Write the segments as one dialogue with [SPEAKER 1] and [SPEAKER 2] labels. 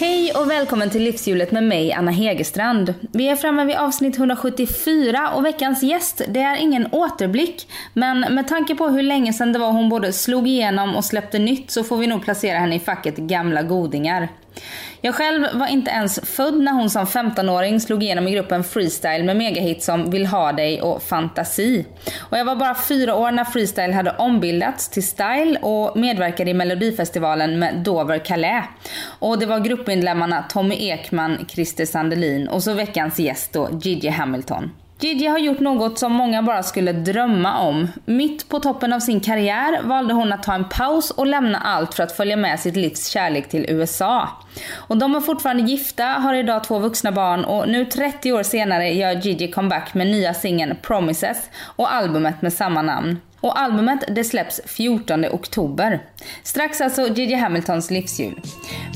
[SPEAKER 1] Hej och välkommen till Livshjulet med mig, Anna Hegerstrand. Vi är framme vid avsnitt 174 och veckans gäst, det är ingen återblick. Men med tanke på hur länge sedan det var hon både slog igenom och släppte nytt så får vi nog placera henne i facket gamla godingar. Jag själv var inte ens född när hon som 15-åring slog igenom i gruppen Freestyle med megahits som Vill ha dig och Fantasi. Och jag var bara fyra år när Freestyle hade ombildats till Style och medverkade i Melodifestivalen med Dover Calais. Och det var gruppmedlemmarna Tommy Ekman, Christer Sandelin och så veckans gäst då Gigi Hamilton. Gigi har gjort något som många bara skulle drömma om. Mitt på toppen av sin karriär valde hon att ta en paus och lämna allt för att följa med sitt livs kärlek till USA. Och de är fortfarande gifta, har idag två vuxna barn och nu 30 år senare gör Gigi comeback med nya singeln Promises och albumet med samma namn. Och albumet det släpps 14 oktober. Strax alltså Gigi Hamiltons livsjul.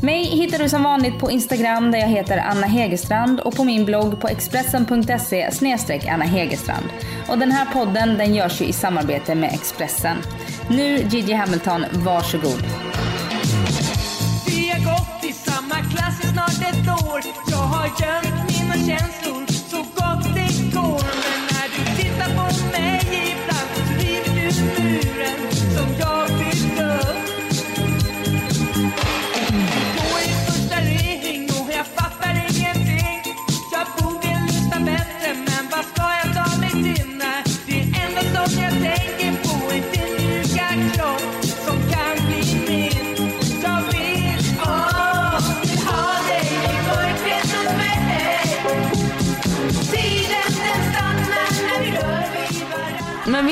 [SPEAKER 1] Mig hittar du som vanligt på Instagram där jag heter Anna Hegerstrand och på min blogg på expressen.se Anna Hegerstrand. Och den här podden den görs ju i samarbete med Expressen. Nu Gigi Hamilton, varsågod.
[SPEAKER 2] Vi har gått i samma klass i snart ett år Jag har gömt mina känslor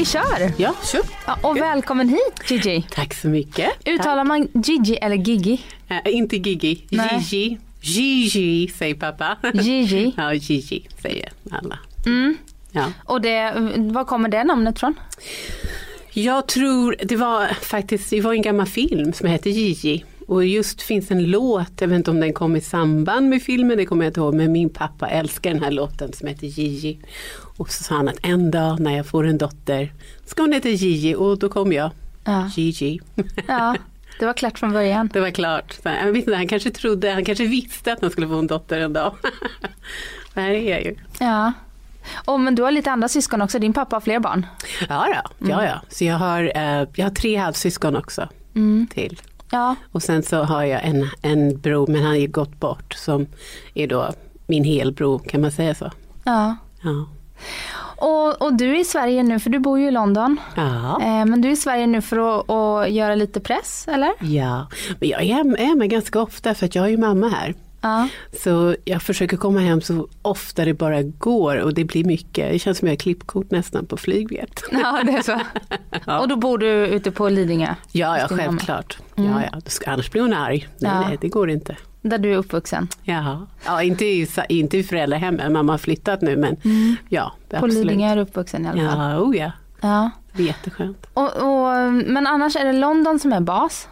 [SPEAKER 2] vi
[SPEAKER 1] kör!
[SPEAKER 3] Ja, kör.
[SPEAKER 1] Ja, och välkommen hit Gigi.
[SPEAKER 3] Tack så mycket.
[SPEAKER 1] Uttalar man Gigi eller Gigi?
[SPEAKER 3] Äh, inte Gigi,
[SPEAKER 1] Nej.
[SPEAKER 3] Gigi. Gigi säger pappa.
[SPEAKER 1] Gigi.
[SPEAKER 3] ja, Gigi säger alla.
[SPEAKER 1] Mm.
[SPEAKER 3] Ja.
[SPEAKER 1] Och det, var kommer det namnet från?
[SPEAKER 3] Jag tror, det var faktiskt, det var en gammal film som hette Gigi. Och just finns en låt, jag vet inte om den kom i samband med filmen, det kommer jag inte ihåg, men min pappa älskar den här låten som heter Gigi. Och så sa han att en dag när jag får en dotter ska hon heta Gigi och då kom jag.
[SPEAKER 1] Ja.
[SPEAKER 3] Gigi.
[SPEAKER 1] Ja, det var klart från början.
[SPEAKER 3] Det var klart. Vet inte, han kanske trodde, han kanske visste att han skulle få en dotter en dag. det här är jag ju.
[SPEAKER 1] Ja. Och men du har lite andra syskon också, din pappa har fler barn.
[SPEAKER 3] Ja, då, ja, ja. Så jag har, eh, jag har tre halvsyskon också till.
[SPEAKER 1] Ja,
[SPEAKER 3] Och sen så har jag en, en bror, men han har ju gått bort, som är då min helbror, kan man säga så?
[SPEAKER 1] ja.
[SPEAKER 3] Ja.
[SPEAKER 1] Och, och du är i Sverige nu, för du bor ju i London.
[SPEAKER 3] Ja.
[SPEAKER 1] Eh, men du är i Sverige nu för att, att göra lite press, eller?
[SPEAKER 3] ja, men jag är, är med ganska ofta för att jag är ju mamma här.
[SPEAKER 1] Ja.
[SPEAKER 3] Så jag försöker komma hem så ofta det bara går och det blir mycket. Det känns som jag har klippkort nästan på flygbiljett.
[SPEAKER 1] Ja, det är så. Och då bor du ute på Lidingö?
[SPEAKER 3] Ja, ja självklart. Ja, ja. Ska- Annars blir hon arg. Nej,
[SPEAKER 1] Ja.
[SPEAKER 3] nej, det går inte.
[SPEAKER 1] Där du är uppvuxen.
[SPEAKER 3] Jaha. Ja, inte i, inte i föräldrahemmet, mamma har flyttat nu men ja,
[SPEAKER 1] På
[SPEAKER 3] absolut.
[SPEAKER 1] Lidingö är du uppvuxen i alla fall.
[SPEAKER 3] Ja, oh ja,
[SPEAKER 1] Ja.
[SPEAKER 3] det är jätteskönt.
[SPEAKER 1] Och, och, men annars är det London som är bas.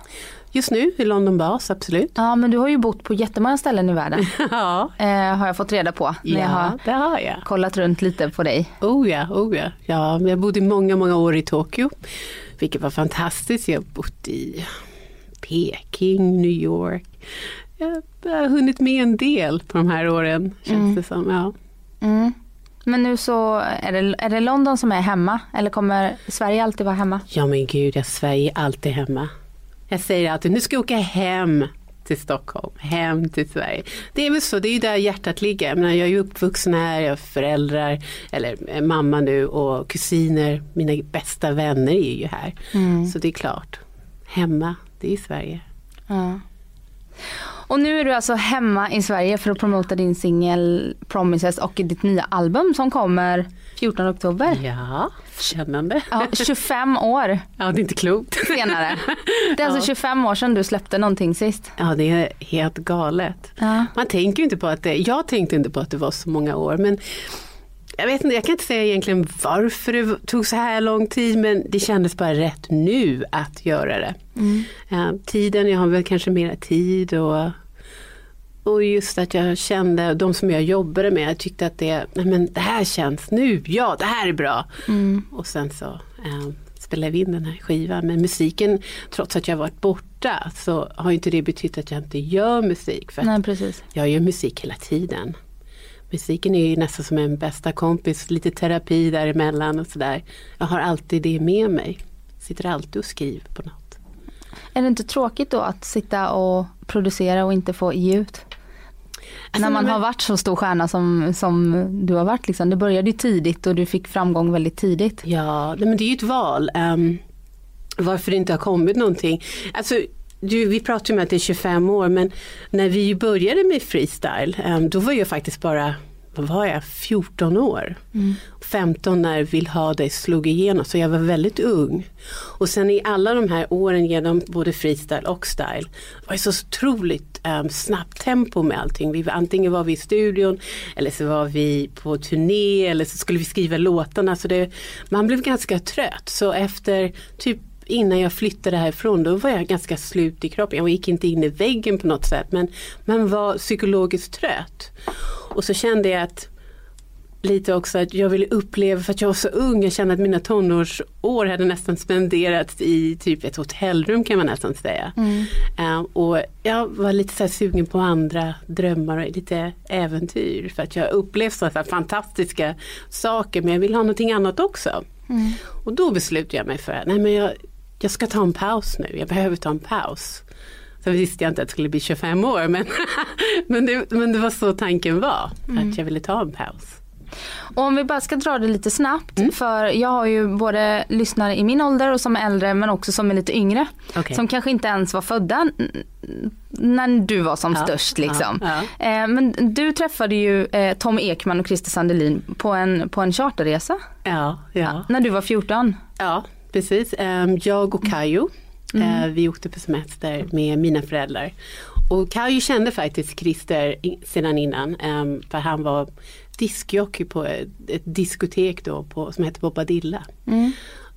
[SPEAKER 3] Just nu är London bas, absolut.
[SPEAKER 1] Ja, men du har ju bott på jättemånga ställen i världen.
[SPEAKER 3] Ja,
[SPEAKER 1] eh, har jag fått reda på när jag
[SPEAKER 3] ja
[SPEAKER 1] har
[SPEAKER 3] det har jag.
[SPEAKER 1] kollat runt lite på dig.
[SPEAKER 3] Oh ja, oh ja. ja. Jag bodde många, många år i Tokyo, vilket var fantastiskt. Jag har bott i Peking, New York. Jag har hunnit med en del på de här åren, känns det som. Ja.
[SPEAKER 1] Mm. Men nu så är det, är det London som är hemma eller kommer Sverige alltid vara hemma?
[SPEAKER 3] Ja men gud, jag Sverige är alltid hemma. Jag säger alltid, nu ska jag åka hem till Stockholm, hem till Sverige. Det är väl så, det är ju där hjärtat ligger. Jag, menar, jag är ju uppvuxen här, jag har föräldrar, eller eh, mamma nu och kusiner, mina bästa vänner är ju här. Så det är klart, hemma, det är Sverige.
[SPEAKER 1] Ja. Och nu är du alltså hemma i Sverige för att promota din singel Promises och ditt nya album som kommer 14 oktober.
[SPEAKER 3] Ja, spännande.
[SPEAKER 1] Ja, 25 år
[SPEAKER 3] Ja, det är inte klokt.
[SPEAKER 1] senare. Det är alltså 25 år sedan du släppte någonting sist.
[SPEAKER 3] Ja, det är helt galet.
[SPEAKER 1] Ja.
[SPEAKER 3] Man tänker inte på att det, jag tänkte inte på att det var så många år, men jag vet inte, jag kan inte säga egentligen varför det tog så här lång tid men det kändes bara rätt nu att göra det. Eh, tiden, jag har väl kanske mera tid och, och just att jag kände, de som jag jobbade med, jag tyckte att det, nej men det här känns nu, ja det här är bra. Och sen så eh, spelade vi in den här skivan. Men musiken, trots att jag varit borta så har inte det betytt att jag inte gör musik. För
[SPEAKER 1] Nej, precis.
[SPEAKER 3] jag gör musik hela tiden. Musiken är ju nästan som en bästa kompis, lite terapi däremellan och sådär. Jag har alltid det med mig. Sitter alltid och skriver på något.
[SPEAKER 1] Är det inte tråkigt då att sitta och producera och inte få ge ut?
[SPEAKER 3] Alltså,
[SPEAKER 1] när man
[SPEAKER 3] men-
[SPEAKER 1] har varit så stor stjärna som, som du har varit. Liksom. Det började ju tidigt och du fick framgång väldigt tidigt.
[SPEAKER 3] Ja, men det är ju ett val. Um, varför det inte har kommit någonting. Alltså, du, vi pratar ju om att det är 25 år men när vi började med freestyle um, då var jag faktiskt bara vad var jag, 14 år. 15 när Vill ha dig slog igenom så jag var väldigt ung. Och sen i alla de här åren genom både freestyle och style var det så otroligt um, snabbt tempo med allting. Vi antingen var vi i studion eller så var vi på turné eller så skulle vi skriva låtarna. Så det, man blev ganska trött så efter typ innan jag flyttade härifrån då var jag ganska slut i kroppen. Jag gick inte in i väggen på något sätt men man var psykologiskt trött. Och så kände jag att lite också att jag ville uppleva, för att jag var så ung, jag kände att mina tonårsår hade nästan spenderats i typ ett hotellrum kan man nästan säga. Eh, och jag var lite så sugen på andra drömmar och lite äventyr för att jag upplevt så här fantastiska saker men jag vill ha någonting annat också. Och då beslutade jag mig för att nej, men jag, jag ska ta en paus nu, jag behöver ta en paus. Sen visste jag inte att det skulle bli 25 år men, men, det, men det var så tanken var, att jag ville ta en paus.
[SPEAKER 1] Och om vi bara ska dra det lite snabbt. För jag har ju både lyssnare i min ålder och som är äldre men också som är lite yngre.
[SPEAKER 3] Okej.
[SPEAKER 1] Som kanske inte ens var födda när du var som
[SPEAKER 3] Ja,
[SPEAKER 1] störst liksom.
[SPEAKER 3] ja,
[SPEAKER 1] Eh, Men du träffade ju eh, Tom Ekman och Christer Sandelin på en, på en charterresa.
[SPEAKER 3] Ja, ja.
[SPEAKER 1] När du var 14.
[SPEAKER 3] Ja, precis. Ehm, Jag och Kajo, eh, vi åkte på semester med mina föräldrar. Och Kajo kände faktiskt Christer sedan innan, ehm, för han var diskjockey på ett, diskotek då på, som hette Bobadilla.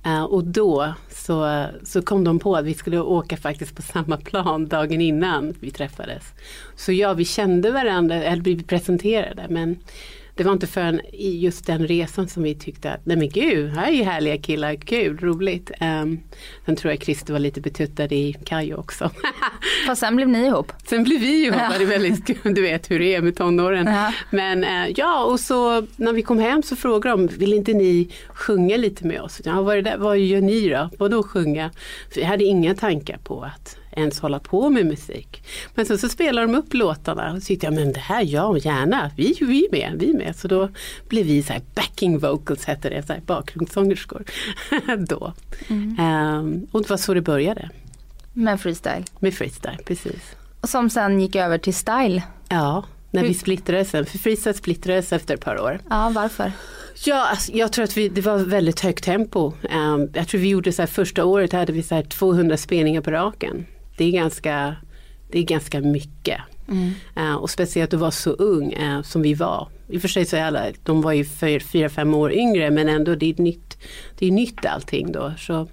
[SPEAKER 3] Eh, och då så, så kom de på att vi skulle åka faktiskt på samma plan dagen innan vi träffades. Så ja, vi kände varandra, eller blivit presenterade men det var inte förrän i just den resan som vi tyckte att nej men gud, här är ju härliga killar, kul, roligt. Um, sen tror jag Christer var lite betuttad i Kajo också.
[SPEAKER 1] Fast sen blev ni ihop.
[SPEAKER 3] Sen blev vi ihop, det är väldigt kul, du vet hur det är med tonåren.
[SPEAKER 1] Ja.
[SPEAKER 3] Men eh, ja, och så när vi kom hem så frågade de, vill inte ni sjunga lite med oss? Ja, vad, är det där? vad gör ni då? Vadå sjunga? För jag hade inga tankar på att ens hålla på med musik. Men sen så spelade de upp låtarna och så tyckte jag, men det här, ja gärna, vi, vi är med, vi med. Så då blev vi så här backing vocals hette det, så här bakgrundssångerskor. då. Ehm, och det var så det började,
[SPEAKER 1] Med freestyle.
[SPEAKER 3] med freestyle, precis.
[SPEAKER 1] Som sen gick över till style.
[SPEAKER 3] Ja, när
[SPEAKER 1] Hur-
[SPEAKER 3] vi splittrades sen. För Freestyle splittrades efter ett par år.
[SPEAKER 1] Ja, varför?
[SPEAKER 3] Ja, alltså, jag tror att vi, det var väldigt högt tempo. Ehm, jag tror vi gjorde så här, första året hade vi så här 200 spelningar på raken. Det är ganska, det är ganska mycket. Eh, och speciellt att vara så ung eh, som vi var. I och för sig så är alla, de var ju fyra, fyra, fem år yngre men ändå det är nytt, det är nytt allting då. Så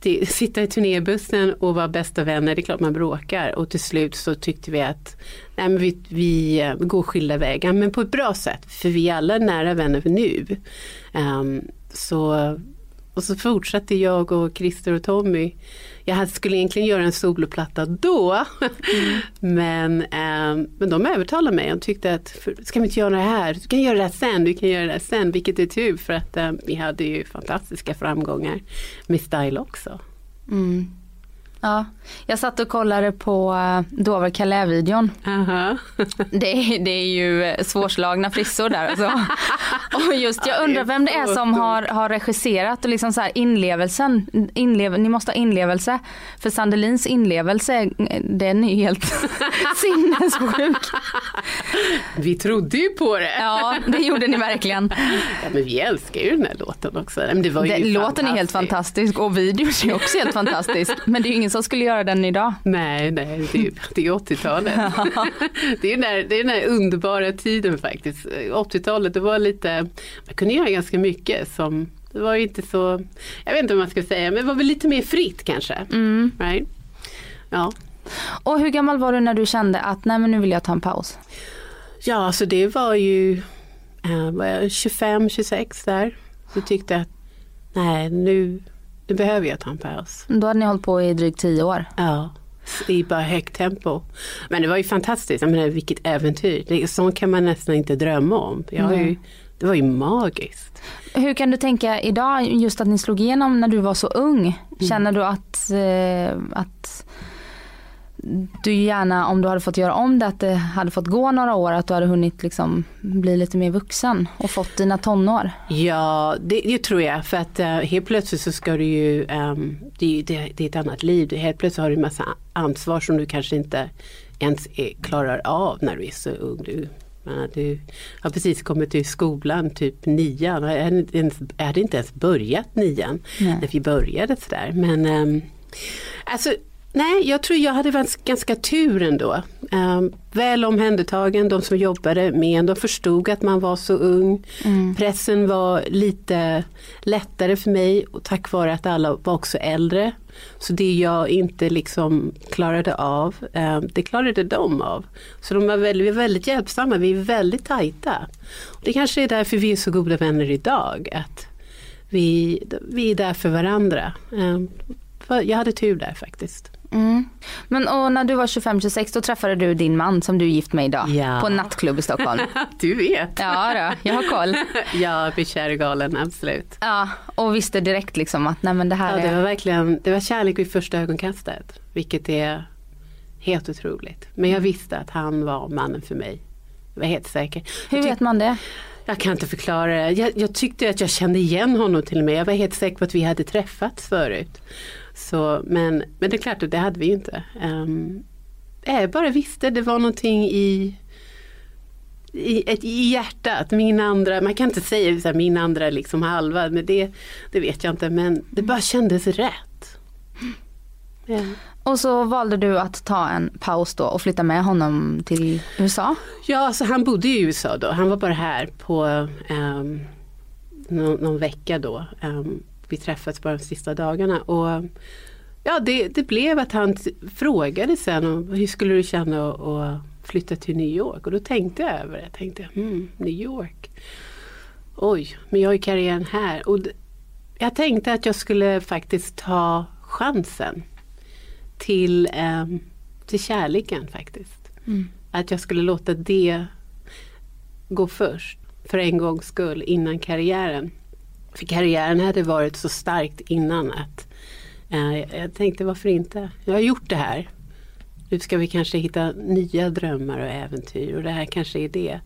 [SPEAKER 3] det, sitta i turnébussen och vara bästa vänner, det är klart man bråkar. Och till slut så tyckte vi att nej, men vi, vi eh, går skilda vägar, men på ett bra sätt. För vi är alla nära vänner nu. Ehm, så, och så fortsatte jag och Christer och Tommy. Jag skulle egentligen göra en soloplatta då. men, ehm, men de övertalade mig. De tyckte att, för, ska vi inte göra det här? Du kan göra det här sen, du kan göra det här sen. Vilket är tur för att ehm, vi hade ju fantastiska framgångar med style också.
[SPEAKER 1] Mm. Ja, jag satt och kollade på uh, Dover Calais-videon.
[SPEAKER 3] Aha.
[SPEAKER 1] Det, är- det är ju eh, svårslagna frissor där alltså. Och just jag
[SPEAKER 3] Ja,
[SPEAKER 1] undrar vem det är som har, har regisserat och liksom så här inlevelsen. Inlev, ni måste ha inlevelse. För Sandelins inlevelse, den är ju helt sinnessjuk.
[SPEAKER 3] Vi trodde ju på det.
[SPEAKER 1] Ja, det gjorde ni verkligen.
[SPEAKER 3] Ja, men vi älskar ju den här låten också. Men det var ju
[SPEAKER 1] Den, låten är helt fantastisk och videon är också helt fantastisk. Men det är ju ingen som skulle göra den idag.
[SPEAKER 3] Nej, nej, det är, det är 80-talet. det är den där, det är den där underbara tiden faktiskt. 80-talet, det var lite, man kunde göra ganska mycket som, det var ju inte så, jag vet inte vad man ska säga, men det var väl lite mer fritt kanske.
[SPEAKER 1] Mm.
[SPEAKER 3] Right? Ja.
[SPEAKER 1] Och hur gammal var du när du kände att nej men nu vill jag ta en paus?
[SPEAKER 3] ja, alltså det var ju eh, var jag 25, 26 där. Så tyckte att nej, nu, nu behöver jag ta en paus.
[SPEAKER 1] Då hade ni hållit på i drygt tio år.
[SPEAKER 3] Ja, i bara högt tempo. Men det var ju fantastiskt, jag menar vilket äventyr. Sånt kan man nästan inte drömma om. Jag har ju. Det var ju magiskt.
[SPEAKER 1] Hur kan du tänka idag, just att ni slog igenom när du var så ung? Känner du att, eh, att du gärna, om du hade fått göra om det, att det hade fått gå några år, att du hade hunnit liksom bli lite mer vuxen och fått dina tonår?
[SPEAKER 3] Ja, det, det tror jag. För att uh, helt plötsligt så ska du ju, ehm, det, det, det är ett annat liv. Helt plötsligt har du en massa ansvar som du kanske inte ens är, klarar av när du är så ung. Du, menar, du har precis kommit till skolan, typ nian. Jag hade inte ens, börjat nian
[SPEAKER 1] Nej.
[SPEAKER 3] när vi började sådär. Men um, alltså, nej, jag tror jag hade varit ganska tur ändå. Um, väl omhändertagen, de som jobbade med de förstod att man var så ung. Pressen var lite lättare för mig och tack vare att alla var också äldre. Så det jag inte liksom klarade av, eh, det klarade de av. Så de var väldigt, vi är väldigt hjälpsamma, vi är väldigt tajta. Det kanske är därför vi är så goda vänner idag. Att vi, vi är där för varandra. För jag hade tur där faktiskt.
[SPEAKER 1] Mm. Men och när du var 25-26 då träffade du din man som du är gift med idag
[SPEAKER 3] Ja.
[SPEAKER 1] på en nattklubb i Stockholm.
[SPEAKER 3] Du vet!
[SPEAKER 1] Ja då, jag har koll.
[SPEAKER 3] Jag blir kär i galen, absolut.
[SPEAKER 1] Ja, och visste direkt liksom att nej men det här
[SPEAKER 3] Ja, det
[SPEAKER 1] är...
[SPEAKER 3] var verkligen, det var kärlek vid första ögonkastet. Vilket är helt otroligt. Men jag visste att han var mannen för mig. Jag var helt säker.
[SPEAKER 1] Hur vet man det?
[SPEAKER 3] jag kan inte förklara det. Jag, jag tyckte att jag kände igen honom till och med. Jag var helt säker på att vi hade träffats förut. Så, men, men det är klart det hade vi inte. Um, jag bara visste, det var någonting i i, ett, i hjärtat, min andra, man kan inte säga så här, min andra liksom halva, men det, det vet jag inte, men det bara kändes rätt. Ja.
[SPEAKER 1] Och så valde du att ta en paus då och flytta med honom till USA.
[SPEAKER 3] Ja, alltså han bodde i USA då. Han var bara här på um, någon, någon vecka då. Um, vi träffades bara de sista dagarna. Och ja, det, det blev att han frågade sen om hur skulle du känna att, flytta till New York? Och då tänkte jag över det. Jag tänkte, hmm, New York. Oj, men jag har ju karriären här. Och jag tänkte att jag skulle faktiskt ta chansen till, um, till kärleken faktiskt. Att jag skulle låta det gå först för en gångs skull innan karriären. För karriären hade varit så starkt innan att eh, jag tänkte varför inte? Jag har gjort det här. Nu ska vi kanske hitta nya drömmar och äventyr och det här kanske är det.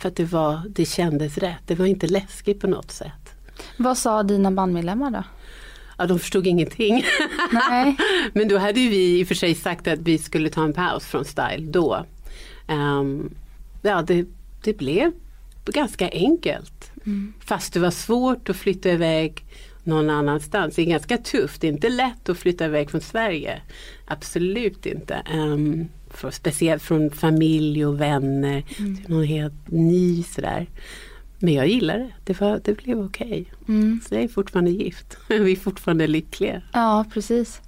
[SPEAKER 3] För att det, var, det kändes rätt. Det var inte läskigt på något sätt.
[SPEAKER 1] Vad sa dina bandmedlemmar då?
[SPEAKER 3] Ja, de förstod ingenting.
[SPEAKER 1] Nej.
[SPEAKER 3] Men då hade vi i och för sig sagt att vi skulle ta en paus från Style då. Ehm, ja, det, det blev ganska enkelt. Fast det var svårt att flytta iväg någon annanstans. Det är ganska tufft, det är inte lätt att flytta iväg från Sverige. Absolut inte. Um, för, speciellt från familj och vänner. Till någon helt ny sådär. Men jag gillar det, det, var, det blev okej.
[SPEAKER 1] Mm.
[SPEAKER 3] Så jag är fortfarande gift. Vi är fortfarande lyckliga.
[SPEAKER 1] Ja, precis.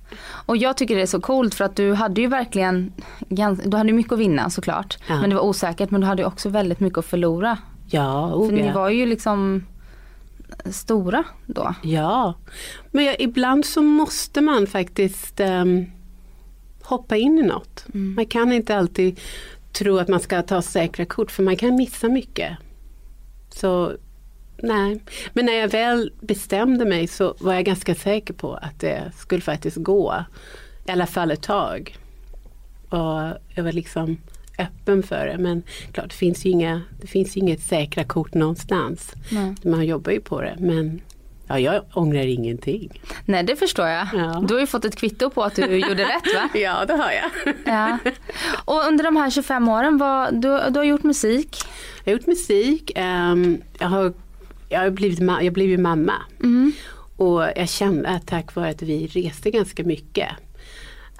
[SPEAKER 1] Och jag tycker det är så coolt för att du hade ju verkligen, du hade mycket att vinna såklart.
[SPEAKER 3] Ja.
[SPEAKER 1] Men det var osäkert men du hade också väldigt mycket att förlora.
[SPEAKER 3] Ja,
[SPEAKER 1] För
[SPEAKER 3] oh,
[SPEAKER 1] ni
[SPEAKER 3] ja.
[SPEAKER 1] var ju liksom stora då.
[SPEAKER 3] Ja, men jag, ibland så måste man faktiskt ehm, hoppa in i något. Man kan inte alltid tro att man ska ta säkra kort för man kan missa mycket. Så nej, men när jag väl bestämde mig så var jag ganska säker på att det skulle faktiskt gå. I alla fall ett tag. Och jag var liksom öppen för det men klart det finns ju inga, det finns inget säkra kort någonstans.
[SPEAKER 1] Nej.
[SPEAKER 3] Man jobbar ju på det men ja, jag ångrar ingenting.
[SPEAKER 1] Nej det förstår jag.
[SPEAKER 3] Ja.
[SPEAKER 1] Du har ju fått ett kvitto på att du gjorde rätt va?
[SPEAKER 3] Ja det har jag.
[SPEAKER 1] Ja. Och under de här 25 åren, vad, du, du har gjort musik.
[SPEAKER 3] Jag har gjort musik, ehm, jag har, jag har blivit, jag blev ju mamma.
[SPEAKER 1] Mm.
[SPEAKER 3] Och jag kände att tack vare att vi reste ganska mycket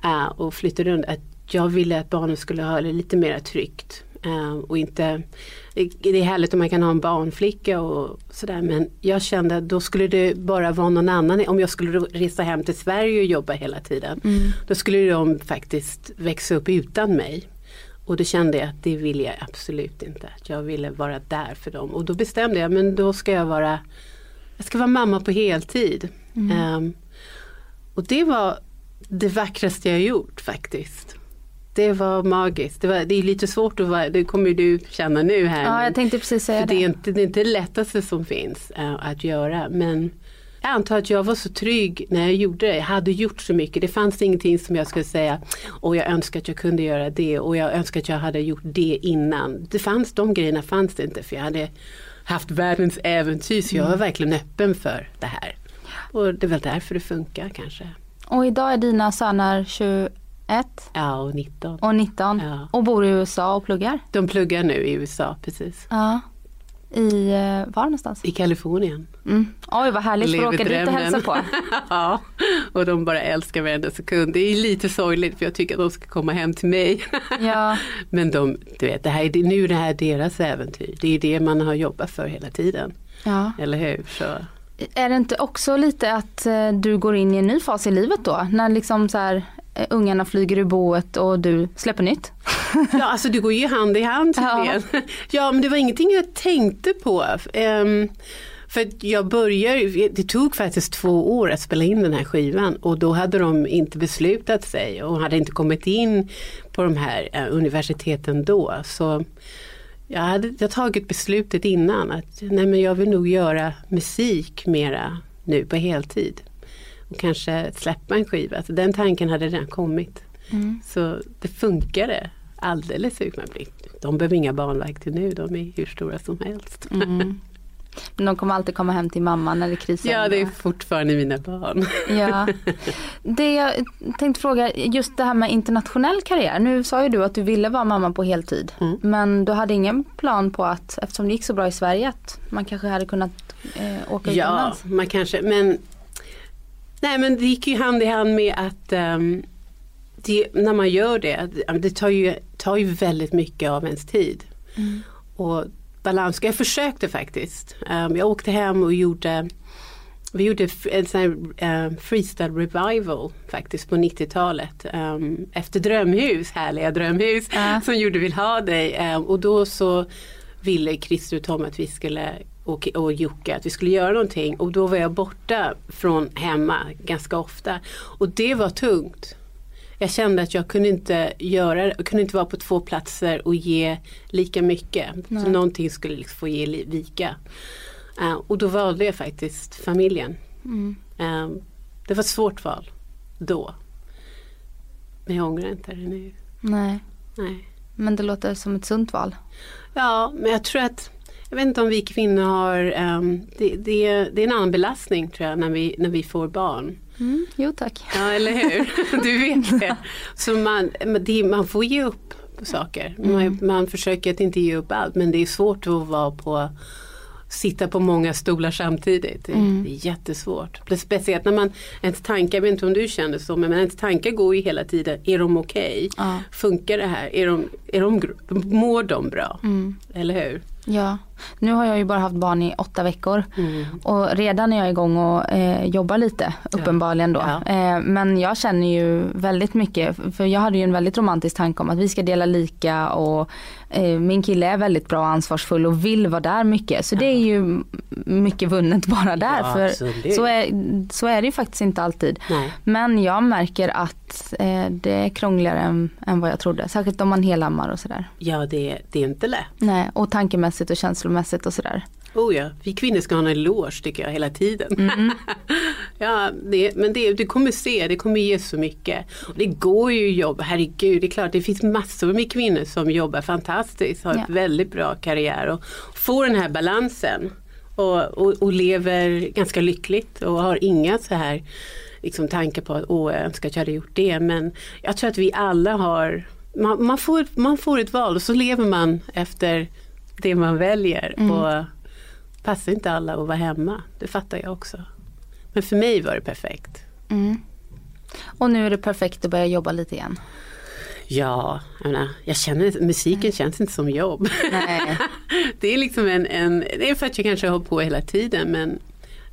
[SPEAKER 3] eh, och flyttade runt att jag ville att barnen skulle ha det lite mer tryggt. eh, och inte, det är härligt om man kan ha en barnflicka och sådär men jag kände att då skulle det bara vara någon annan, om jag skulle resa hem till Sverige och jobba hela tiden. Då skulle de faktiskt växa upp utan mig. Och då kände jag att det ville jag absolut inte. Jag ville vara där för dem. Och då bestämde jag, men då ska jag vara, jag ska vara mamma på heltid. Ehm, och det var det vackraste jag gjort faktiskt. Det var magiskt. Det, var, det är lite svårt att vara, det kommer du känna nu här.
[SPEAKER 1] Ja, jag tänkte precis säga
[SPEAKER 3] för det. är inte det, är inte det lättaste som finns eh, att göra. Men jag antar att jag var så trygg när jag gjorde det. Jag hade gjort så mycket. Det fanns ingenting som jag skulle säga, och jag önskar att jag kunde göra det och jag önskar att jag hade gjort det innan. Det fanns, de grejerna fanns det inte för jag hade haft världens äventyr så jag var verkligen öppen för det här. Och det är väl därför det funkar kanske.
[SPEAKER 1] Och idag är dina söner 21
[SPEAKER 3] Ja, och 19.
[SPEAKER 1] och 19
[SPEAKER 3] Ja.
[SPEAKER 1] och bor i USA och pluggar.
[SPEAKER 3] De pluggar nu i USA, precis.
[SPEAKER 1] Ja. I, eh, var någonstans?
[SPEAKER 3] I Kalifornien.
[SPEAKER 1] Mm. Oj vad härligt, får åka dit och hälsa på.
[SPEAKER 3] ja, och de bara älskar varenda sekund. Det är lite sorgligt för jag tycker att de ska komma hem till mig.
[SPEAKER 1] Ja,
[SPEAKER 3] Men de, du vet, det här, är- nu är det här deras äventyr. Det är det man har jobbat för hela tiden.
[SPEAKER 1] ja.
[SPEAKER 3] Eller hur? Så,
[SPEAKER 1] Är det inte också lite att eh, du går in i en ny fas i livet då? När liksom så här, ungarna flyger ur boet och du släpper nytt?
[SPEAKER 3] ja, alltså det går ju hand i hand
[SPEAKER 1] Ja.
[SPEAKER 3] Ja, men det var ingenting jag tänkte på. Ehm, för jag började, det tog faktiskt två år att spela in den här skivan och då hade de inte beslutat sig och hade inte kommit in på de här eh, universiteten då. Så jag hade jag tagit beslutet innan att nej men jag vill nog göra musik mera nu på heltid. Och kanske släppa en skiva. Så den tanken hade redan kommit. Så det funkade alldeles utmärkt. De behöver inga barnverk till nu, de är hur stora som helst.
[SPEAKER 1] Mm. Men de kommer alltid komma hem till mamma när det krisar.
[SPEAKER 3] Ja, det är fortfarande mina barn.
[SPEAKER 1] Ja. Det jag tänkte fråga, just det här med internationell karriär. Nu sa ju du att du ville vara mamma på heltid.
[SPEAKER 3] Mm.
[SPEAKER 1] Men du hade ingen plan på att, eftersom det gick så bra i Sverige, att man kanske hade kunnat eh, åka
[SPEAKER 3] Ja,
[SPEAKER 1] utomlands?
[SPEAKER 3] man kanske, men Nej men det gick ju hand i hand med att ehm, det, när man gör det, det tar ju, tar ju väldigt mycket av ens tid. Och balans, jag försökte faktiskt. Ehm, jag åkte hem och gjorde vi gjorde en sån här eh, freestyle revival faktiskt på 90-talet. ehm, efter Drömhus, härliga Drömhus,
[SPEAKER 1] Ja.
[SPEAKER 3] som gjorde Vill ha dig. ehm, och då så ville Christer och Tom att vi skulle och, och Jocke att vi skulle göra någonting och då var jag borta från hemma ganska ofta. Och det var tungt. Jag kände att jag kunde inte göra jag kunde inte vara på två platser och ge lika mycket. Så någonting skulle liksom få ge vika. Eh, och då valde jag faktiskt familjen.
[SPEAKER 1] Mm.
[SPEAKER 3] Eh, det var ett svårt val då. Men jag ångrar inte det nu.
[SPEAKER 1] Nej,
[SPEAKER 3] Nej.
[SPEAKER 1] men det låter som ett sunt val.
[SPEAKER 3] Ja, men jag tror att jag vet inte om vi kvinnor har, ehm, det, det, det är en annan belastning tror jag när vi, när vi får barn.
[SPEAKER 1] Mm, jo tack.
[SPEAKER 3] Ja, eller hur? Du vet det. Så man, det, man får ge upp på saker. Man, man försöker att inte ge upp allt men det är svårt att vara på sitta på många stolar samtidigt. Det, är jättesvårt. Det är speciellt när man, ens tankar, jag vet inte om du känner så, men ens tankar går ju hela tiden, är de okej?
[SPEAKER 1] Ja.
[SPEAKER 3] Funkar det här? Är de, är de, mår de bra?
[SPEAKER 1] Mm.
[SPEAKER 3] Eller hur?
[SPEAKER 1] Ja, nu har jag ju bara haft barn i åtta veckor
[SPEAKER 3] Mm.
[SPEAKER 1] och redan är jag igång och eh, jobbar lite uppenbarligen då.
[SPEAKER 3] Ja.
[SPEAKER 1] Eh, men jag känner ju väldigt mycket, för jag hade ju en väldigt romantisk tanke om att vi ska dela lika och eh, min kille är väldigt bra och ansvarsfull och vill vara där mycket. Så det är ju mycket vunnet bara där.
[SPEAKER 3] Ja,
[SPEAKER 1] för så är, så är det ju faktiskt inte alltid.
[SPEAKER 3] Nej.
[SPEAKER 1] Men jag märker att eh, det är krångligare än, än vad jag trodde. Särskilt om man helammar och sådär.
[SPEAKER 3] Ja, det, det är inte lätt.
[SPEAKER 1] Nej, och tankemässigt och känslomässigt och sådär.
[SPEAKER 3] Oh ja, vi kvinnor ska ha en eloge tycker jag hela tiden.
[SPEAKER 1] Mm.
[SPEAKER 3] ja, det, men det, du kommer se, det kommer ge så mycket. Och det går ju att jobba, herregud, det är klart det finns massor med kvinnor som jobbar fantastiskt, har
[SPEAKER 1] Ja.
[SPEAKER 3] ett väldigt bra karriär och får den här balansen. Och, och, och lever ganska lyckligt och har inga så här liksom, tankar på att åh, jag önskar att jag hade gjort det. Men jag tror att vi alla har, man, man, får, man får ett val och så lever man efter det man väljer.
[SPEAKER 1] Mm.
[SPEAKER 3] Och passar inte alla att vara hemma, det fattar jag också. Men för mig var det perfekt.
[SPEAKER 1] Mm. Och nu är det perfekt att börja jobba lite igen.
[SPEAKER 3] Ja, jag, menar, jag känner musiken känns inte som jobb.
[SPEAKER 1] Nej.
[SPEAKER 3] det är liksom en, en, det är för att jag kanske har på hela tiden men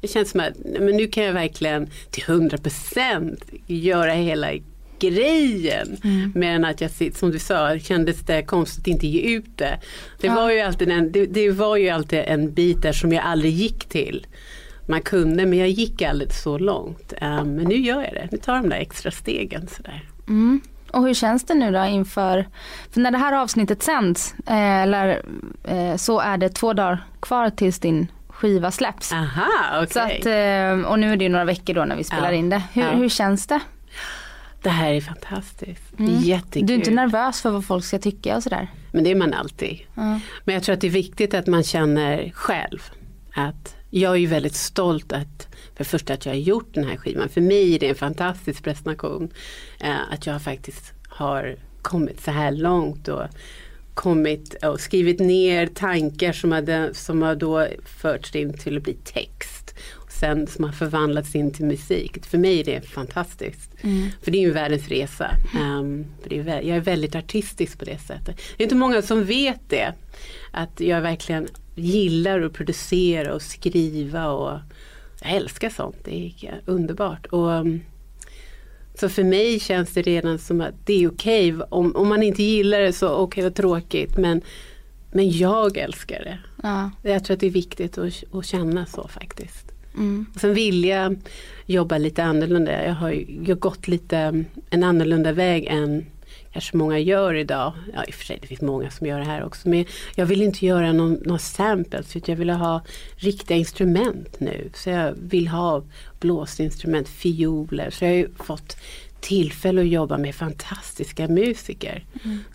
[SPEAKER 3] det känns som att men nu kan jag verkligen till 100% göra hela grejen.
[SPEAKER 1] Mm.
[SPEAKER 3] Mer än att jag som du sa, kändes det konstigt att inte ge ut det. Det,
[SPEAKER 1] Ja.
[SPEAKER 3] var ju alltid en, det, det var ju alltid en bit där som jag aldrig gick till. Man kunde men jag gick aldrig så långt. Eh, men nu gör jag det, nu tar jag de där extra stegen sådär.
[SPEAKER 1] Mm. Och hur känns det nu då inför, för när det här avsnittet sänds, eh, eller, eh, så är det två dagar kvar tills din skiva släpps.
[SPEAKER 3] Aha, okej.
[SPEAKER 1] Så att, eh, och nu är det några veckor då när vi spelar
[SPEAKER 3] Ja.
[SPEAKER 1] in det. Hur,
[SPEAKER 3] Ja.
[SPEAKER 1] hur känns det?
[SPEAKER 3] Det här är fantastiskt.
[SPEAKER 1] Mm.
[SPEAKER 3] Jättekul.
[SPEAKER 1] Du är inte nervös för vad folk ska tycka och sådär?
[SPEAKER 3] Men det är man alltid.
[SPEAKER 1] Ja.
[SPEAKER 3] Men jag tror att det är viktigt att man känner själv att jag är väldigt stolt att för det första att jag har gjort den här skivan. För mig är det en fantastisk prestation. Eh, att jag faktiskt har kommit så här långt och kommit och skrivit ner tankar som, hade, som har då förts in till att bli text. Sen som har förvandlats in till musik. För mig är det fantastiskt. För det är ju världens resa. Ehm, det är, jag är väldigt artistisk på det sättet. Det är inte många som vet det. Att jag verkligen gillar att producera och skriva och jag älskar sånt. Det är underbart. Och, um, så för mig känns det redan som att det är okej. Om, om man inte gillar det så okej vad tråkigt. Men, men jag älskar det.
[SPEAKER 1] Ja.
[SPEAKER 3] Jag tror att det är viktigt att, att känna så faktiskt.
[SPEAKER 1] Mm.
[SPEAKER 3] Sen vill jag jobba lite annorlunda. Jag har, jag har gått lite en annorlunda väg än kanske många gör idag. Ja i och för sig det finns många som gör det här också. Men jag vill inte göra någon, någon samples utan jag vill ha riktiga instrument nu. Så jag vill ha blåsinstrument, fioler. Så jag har ju fått tillfälle att jobba med fantastiska musiker.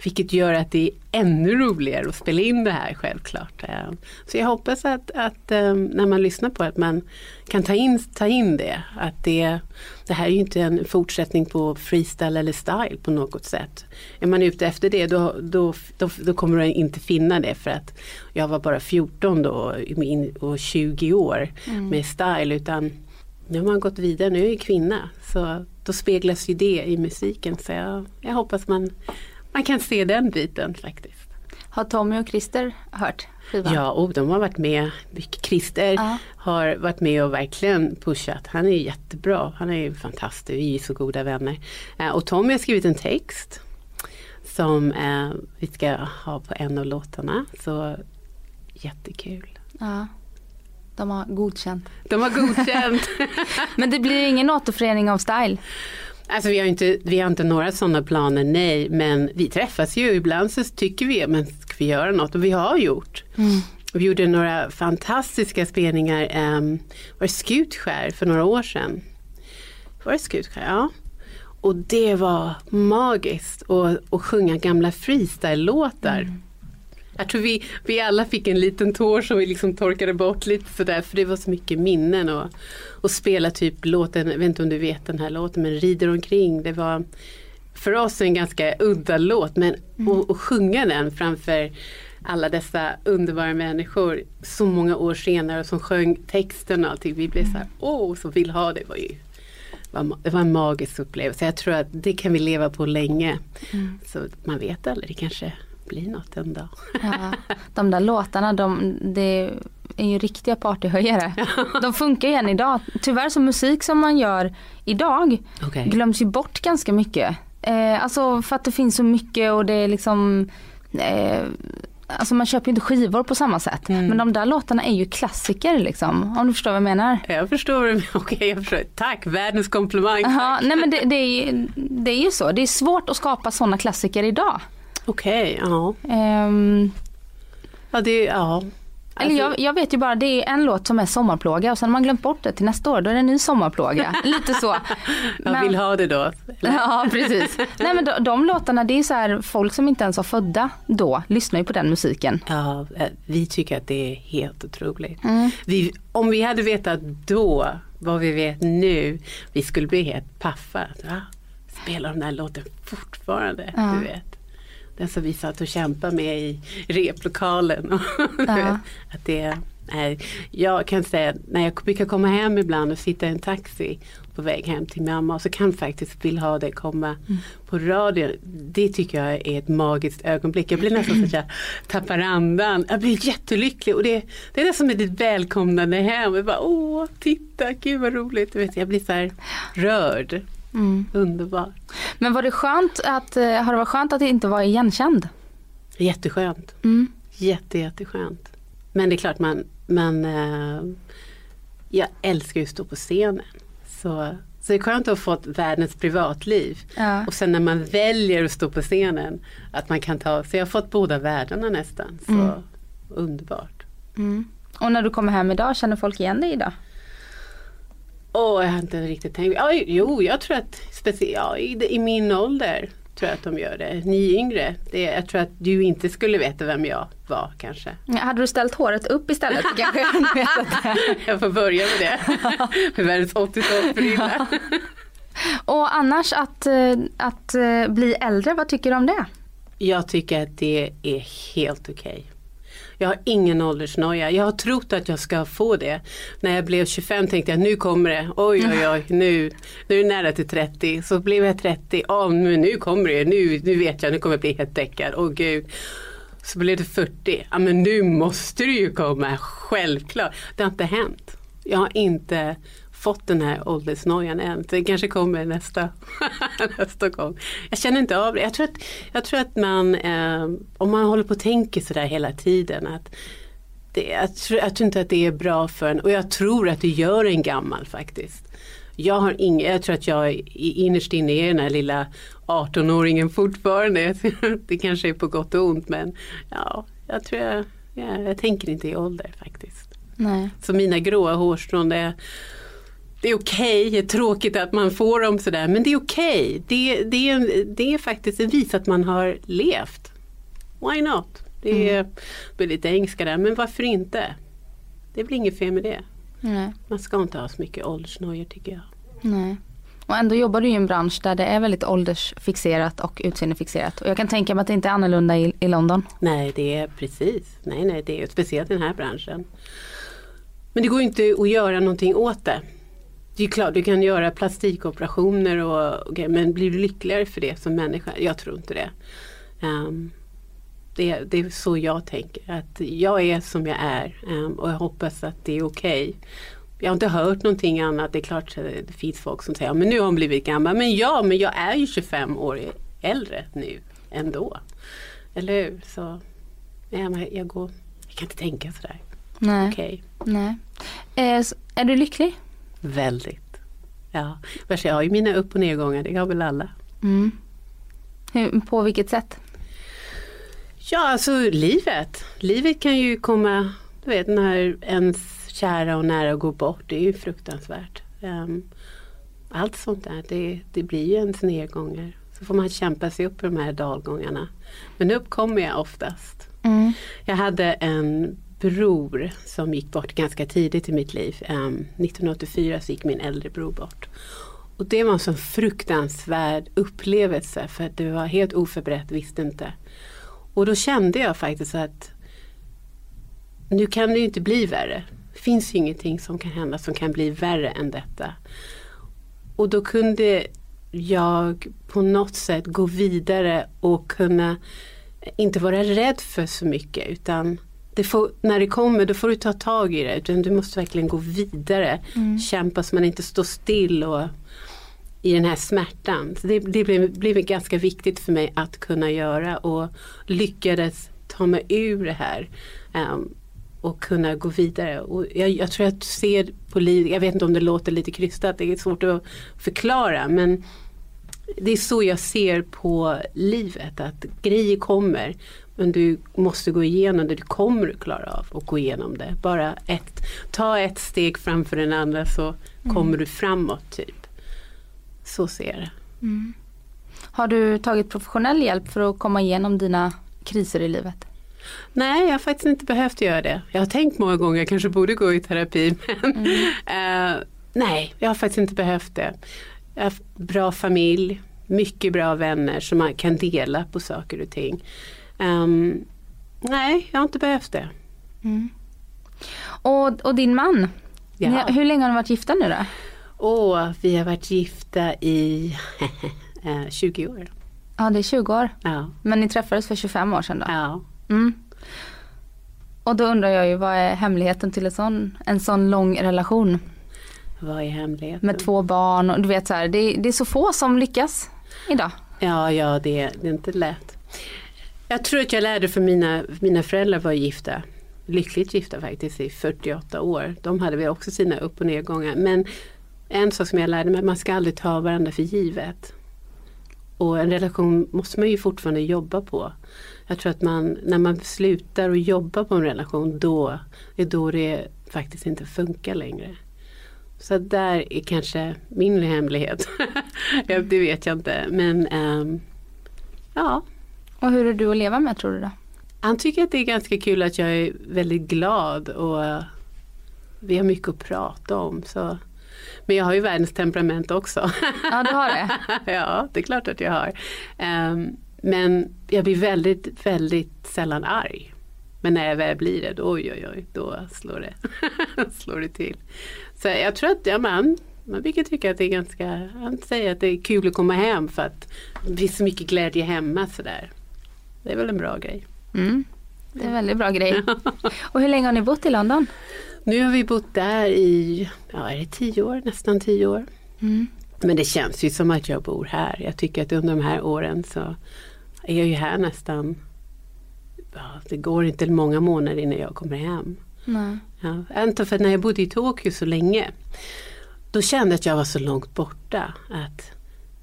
[SPEAKER 3] Vilket gör att det är ännu roligare att spela in det här självklart. Eh, Så jag hoppas att, att eh, när man lyssnar på det att man kan ta in, ta in det. Att det, det här är ju inte en fortsättning på freestyle eller style på något sätt. Är man ute efter det då, då, då, då kommer du inte finna det för att jag var bara 14 då och 20 år med style utan nu har man gått vidare, nu är jag kvinna. Så då speglas ju det i musiken. Så jag, jag hoppas man, man kan se den biten faktiskt.
[SPEAKER 1] Har Tommy och Christer hört skivan?
[SPEAKER 3] Ja, och de har varit med mycket. Christer
[SPEAKER 1] Ja.
[SPEAKER 3] har varit med och verkligen pushat. Han är jättebra. Han är ju fantastisk. Vi är så goda vänner. Eh, och Tommy har skrivit en text som eh, vi ska ha på en av låtarna. Så jättekul.
[SPEAKER 1] Ja. De har godkänt.
[SPEAKER 3] De har godkänt.
[SPEAKER 1] Men det blir ingen återförening av style?
[SPEAKER 3] Alltså vi har inte, vi har inte några sådana planer, nej. Men vi träffas ju. Ibland så tycker vi, men ska vi göra något? Och vi har gjort. Vi gjorde några fantastiska spelningar. Um, var det Skutskär för några år sedan? Var det Skutskär? Ja. Och det var magiskt att, sjunga gamla freestyle-låtar. Jag tror vi, vi alla fick en liten tår som vi liksom torkade bort lite sådär för det var så mycket minnen och, och spela typ låten, jag vet inte om du vet den här låten men Rider omkring. Det var för oss en ganska udda låt men att att sjunga den framför alla dessa underbara människor så många år senare som sjöng texten och allting. Vi blev så här, åh, så vill ha det. var ju det var en magisk upplevelse. Jag tror att det kan vi leva på länge. Så man vet aldrig, det kanske blir något en dag.
[SPEAKER 1] Ja. De där låtarna, de, det är ju riktiga partyhöjare. De funkar igen idag. Tyvärr så musik som man gör idag
[SPEAKER 3] Okej.
[SPEAKER 1] glöms ju bort ganska mycket. Eh, alltså för att det finns så mycket och det är liksom eh, Alltså man köper ju inte skivor på samma sätt. Men de där låtarna är ju klassiker liksom. Om du förstår vad jag menar.
[SPEAKER 3] Jag förstår, vad du- okej jag förstår. Tack, världens komplimang.
[SPEAKER 1] Ja, nej men det, det, är, det är ju så. Det är svårt att skapa sådana klassiker idag.
[SPEAKER 3] Okej, ja.
[SPEAKER 1] Ehm,
[SPEAKER 3] Ja, det, ja.
[SPEAKER 1] Eller
[SPEAKER 3] Alltså-
[SPEAKER 1] jag, jag vet ju bara, det är en låt som är sommarplåga och sen har man glömt bort det till nästa år, då är det en ny sommarplåga. Lite så.
[SPEAKER 3] Jag
[SPEAKER 1] Men-
[SPEAKER 3] vill ha det då. Eller?
[SPEAKER 1] Ja precis. Nej men de, de låtarna, det är så här, folk som inte ens var födda då lyssnar ju på den musiken.
[SPEAKER 3] Ja, eh, vi tycker att det är helt otroligt.
[SPEAKER 1] Mm.
[SPEAKER 3] Vi, om vi hade vetat då vad vi vet nu, vi skulle bli helt paffa. Va? Spelar de den här låten fortfarande?
[SPEAKER 1] Ja.
[SPEAKER 3] Du vet. Den som vi satt och kämpade med i replokalen.
[SPEAKER 1] Ja.
[SPEAKER 3] att det, Nej, jag kan säga när jag brukar komma hem ibland och sitta i en taxi på väg hem till mamma så kan faktiskt vill ha det komma på radion. Det tycker jag är ett magiskt ögonblick. Jag blir nästan så att jag tappar andan. Jag blir jättelycklig och det, det är det som är ditt välkomnande hem. Jag bara, Åh, titta, gud vad roligt. Du vet, jag blir så här rörd.
[SPEAKER 1] Mm.
[SPEAKER 3] Underbart.
[SPEAKER 1] Men var det skönt att, eh, har det varit skönt att inte vara igenkänd?
[SPEAKER 3] Jätteskönt.
[SPEAKER 1] Mm.
[SPEAKER 3] Jätte, jätteskönt. Men det är klart man, man eh, jag älskar ju att stå på scenen. Så, så det är skönt att ha fått världens privatliv.
[SPEAKER 1] Ja.
[SPEAKER 3] Och sen när man väljer att stå på scenen att man kan ta, så jag har fått båda världarna nästan. Så
[SPEAKER 1] Mm.
[SPEAKER 3] underbart.
[SPEAKER 1] Mm. Och när du kommer hem idag, känner folk igen dig idag?
[SPEAKER 3] Åh, jag har inte riktigt tänkt. Ja, jo, jag tror att ja, i, i min ålder tror jag att de gör det. Ni yngre, det, jag tror att du inte skulle veta vem jag var kanske.
[SPEAKER 1] Hade du ställt håret upp istället kanske jag vetat.
[SPEAKER 3] Jag får börja med det. Med världens 80-talsfrilla.
[SPEAKER 1] Och annars att, eh, att eh, bli äldre, vad tycker du om det?
[SPEAKER 3] Jag tycker att det är helt okej. Jag har ingen åldersnoja. Jag har trott att jag ska få det. När jag blev 25 tänkte jag nu kommer det. Oj oj oj, nu, nu är det nära till 30. Så blev jag 30. Ja men nu kommer det. Nu, nu vet jag, nu kommer jag bli helt däckad. Åh gud. Så blev det 40. Ja men nu måste det ju komma. Självklart. Det har inte hänt. Jag har inte fått den här åldersnojan än. Det kanske kommer nästa, nästa gång. Jag känner inte av det. Jag tror att, jag tror att man, eh, om man håller på och tänker sådär hela tiden. Att det, jag, tror, jag tror inte att det är bra för en och jag tror att det gör en gammal faktiskt. Jag, har ing, jag tror att jag i- innerst inne är den här lilla 18-åringen fortfarande. Det kanske är på gott och ont men ja, jag tror jag, ja, jag tänker inte i ålder faktiskt.
[SPEAKER 1] Nej.
[SPEAKER 3] Så mina gråa hårstrån det är, det är okej, det är tråkigt att man får dem sådär men det är okej. Det, det, är, en- det är faktiskt ett vis att man har levt. Why not? Det är, blir lite engelska där men varför inte? Det är väl inget fel med det.
[SPEAKER 1] Nej.
[SPEAKER 3] Man ska inte ha så mycket åldersnojor tycker jag.
[SPEAKER 1] Nej. Och ändå jobbar du i en bransch där det är väldigt åldersfixerat och utseendefixerat. Och jag kan tänka mig att det inte är annorlunda i, i London.
[SPEAKER 3] Nej, det är precis. Nej, nej, det är speciellt i den här branschen. Men det går inte att göra någonting åt det. Det är klart, du kan göra plastikoperationer och, grejer, men blir du lyckligare för det som människa? Jag tror inte det. Ehm, det, det är så jag tänker, att jag är som jag är ehm, och jag hoppas att det är okej. Jag har inte hört någonting annat. Det är klart att det finns folk som säger men nu har hon blivit gammal. Men ja, men jag är ju 25 år äldre nu ändå. Eller hur? Så ja, men jag, går, jag kan inte tänka sådär.
[SPEAKER 1] Nej.
[SPEAKER 3] Okej,
[SPEAKER 1] Nej. Eh, är du lycklig?
[SPEAKER 3] Väldigt. Ja, jag har ju mina upp och nedgångar, det har väl alla.
[SPEAKER 1] Mm. Hur, på vilket sätt?
[SPEAKER 3] Ja, alltså livet. Livet kan ju komma, du vet när ens kära och nära går bort, det är ju fruktansvärt. Ehm, allt sånt där, det, det blir ju ens nedgångar. Så får man kämpa sig upp i de här dalgångarna. Men upp kommer jag oftast.
[SPEAKER 1] Mm.
[SPEAKER 3] Jag hade en bror som gick bort ganska tidigt i mitt liv. Ehm, 1984 så gick min äldre bror bort. Och det var en sån fruktansvärd upplevelse för att det var helt oförberett, visste inte. Och då kände jag faktiskt att nu kan det ju inte bli värre. Det finns ju ingenting som kan hända som kan bli värre än detta. Och då kunde jag på något sätt gå vidare och kunna inte vara rädd för så mycket utan det får, när det kommer då får du ta tag i det. Utan du måste verkligen gå vidare. Kämpa så man inte står still och i den här smärtan. Så det det blev, blev ganska viktigt för mig att kunna göra och lyckades ta mig ur det här. ehm, och kunna gå vidare. Och jag, jag tror att ser på livet, jag vet inte om det låter lite krystat, det är svårt att förklara men det är så jag ser på livet, att grejer kommer men du måste gå igenom det, du kommer att klara av att gå igenom det. Bara ett, ta ett steg framför den andra så kommer du framåt typ. Så ser jag det.
[SPEAKER 1] Har du tagit professionell hjälp för att komma igenom dina kriser i livet?
[SPEAKER 3] Nej, jag har faktiskt inte behövt göra det. Jag har tänkt många gånger, jag kanske borde gå i terapi. Men eh, nej, jag har faktiskt inte behövt det. Jag har bra familj, mycket bra vänner som man kan dela på saker och ting. Ehm, nej, jag har inte behövt det.
[SPEAKER 1] Och, och din man,
[SPEAKER 3] Ja.
[SPEAKER 1] Hur länge har ni varit gifta nu då?
[SPEAKER 3] Och vi har varit gifta i eh, 20 år.
[SPEAKER 1] Ja det är 20 år.
[SPEAKER 3] Ja.
[SPEAKER 1] Men ni träffades för 25 år sedan då?
[SPEAKER 3] ja.
[SPEAKER 1] Mm. Och då undrar jag ju vad är hemligheten till en sån, en sån lång relation
[SPEAKER 3] Vad är hemligheten?
[SPEAKER 1] med två barn och du vet så här, det, det är så få som lyckas idag.
[SPEAKER 3] Ja, ja det, det är inte lätt. Jag tror att jag lärde för mina, mina föräldrar var gifta. Lyckligt gifta faktiskt i 48 år. De hade väl också sina upp och nedgångar. Men en sak som jag lärde mig, man ska aldrig ta varandra för givet. Och en relation måste man ju fortfarande jobba på. Jag tror att man, när man slutar att jobba på en relation, då är då det faktiskt inte funkar längre. Så där är kanske min hemlighet. det vet jag inte. Men um, ja,
[SPEAKER 1] och hur är du att leva med tror du då?
[SPEAKER 3] han tycker att det är ganska kul att jag är väldigt glad och eh, vi har mycket att prata om. Så. Men jag har ju världens temperament också.
[SPEAKER 1] Ja du har det?
[SPEAKER 3] ja, det är klart att jag har. Ehm, men jag blir väldigt, väldigt sällan arg. Men när jag väl blir det, då, oj oj oj, då slår det, slår det till. Så jag tror att ja, man, man brukar tycka att det är ganska, han säger att det är kul att komma hem för att det blir så mycket glädje hemma sådär. Det är väl en bra grej.
[SPEAKER 1] Mm. Det är en väldigt bra grej. Och hur länge har ni bott i London?
[SPEAKER 3] Nu har vi bott där i, ja är det tio år, nästan tio år.
[SPEAKER 1] Mm.
[SPEAKER 3] Men det känns ju som att jag bor här. Jag tycker att under de här åren så är jag ju här nästan, ja, det går inte många månader innan jag kommer hem.
[SPEAKER 1] Nej.
[SPEAKER 3] Ja, inte för när jag bodde i Tokyo så länge, då kände jag att jag var så långt borta. Att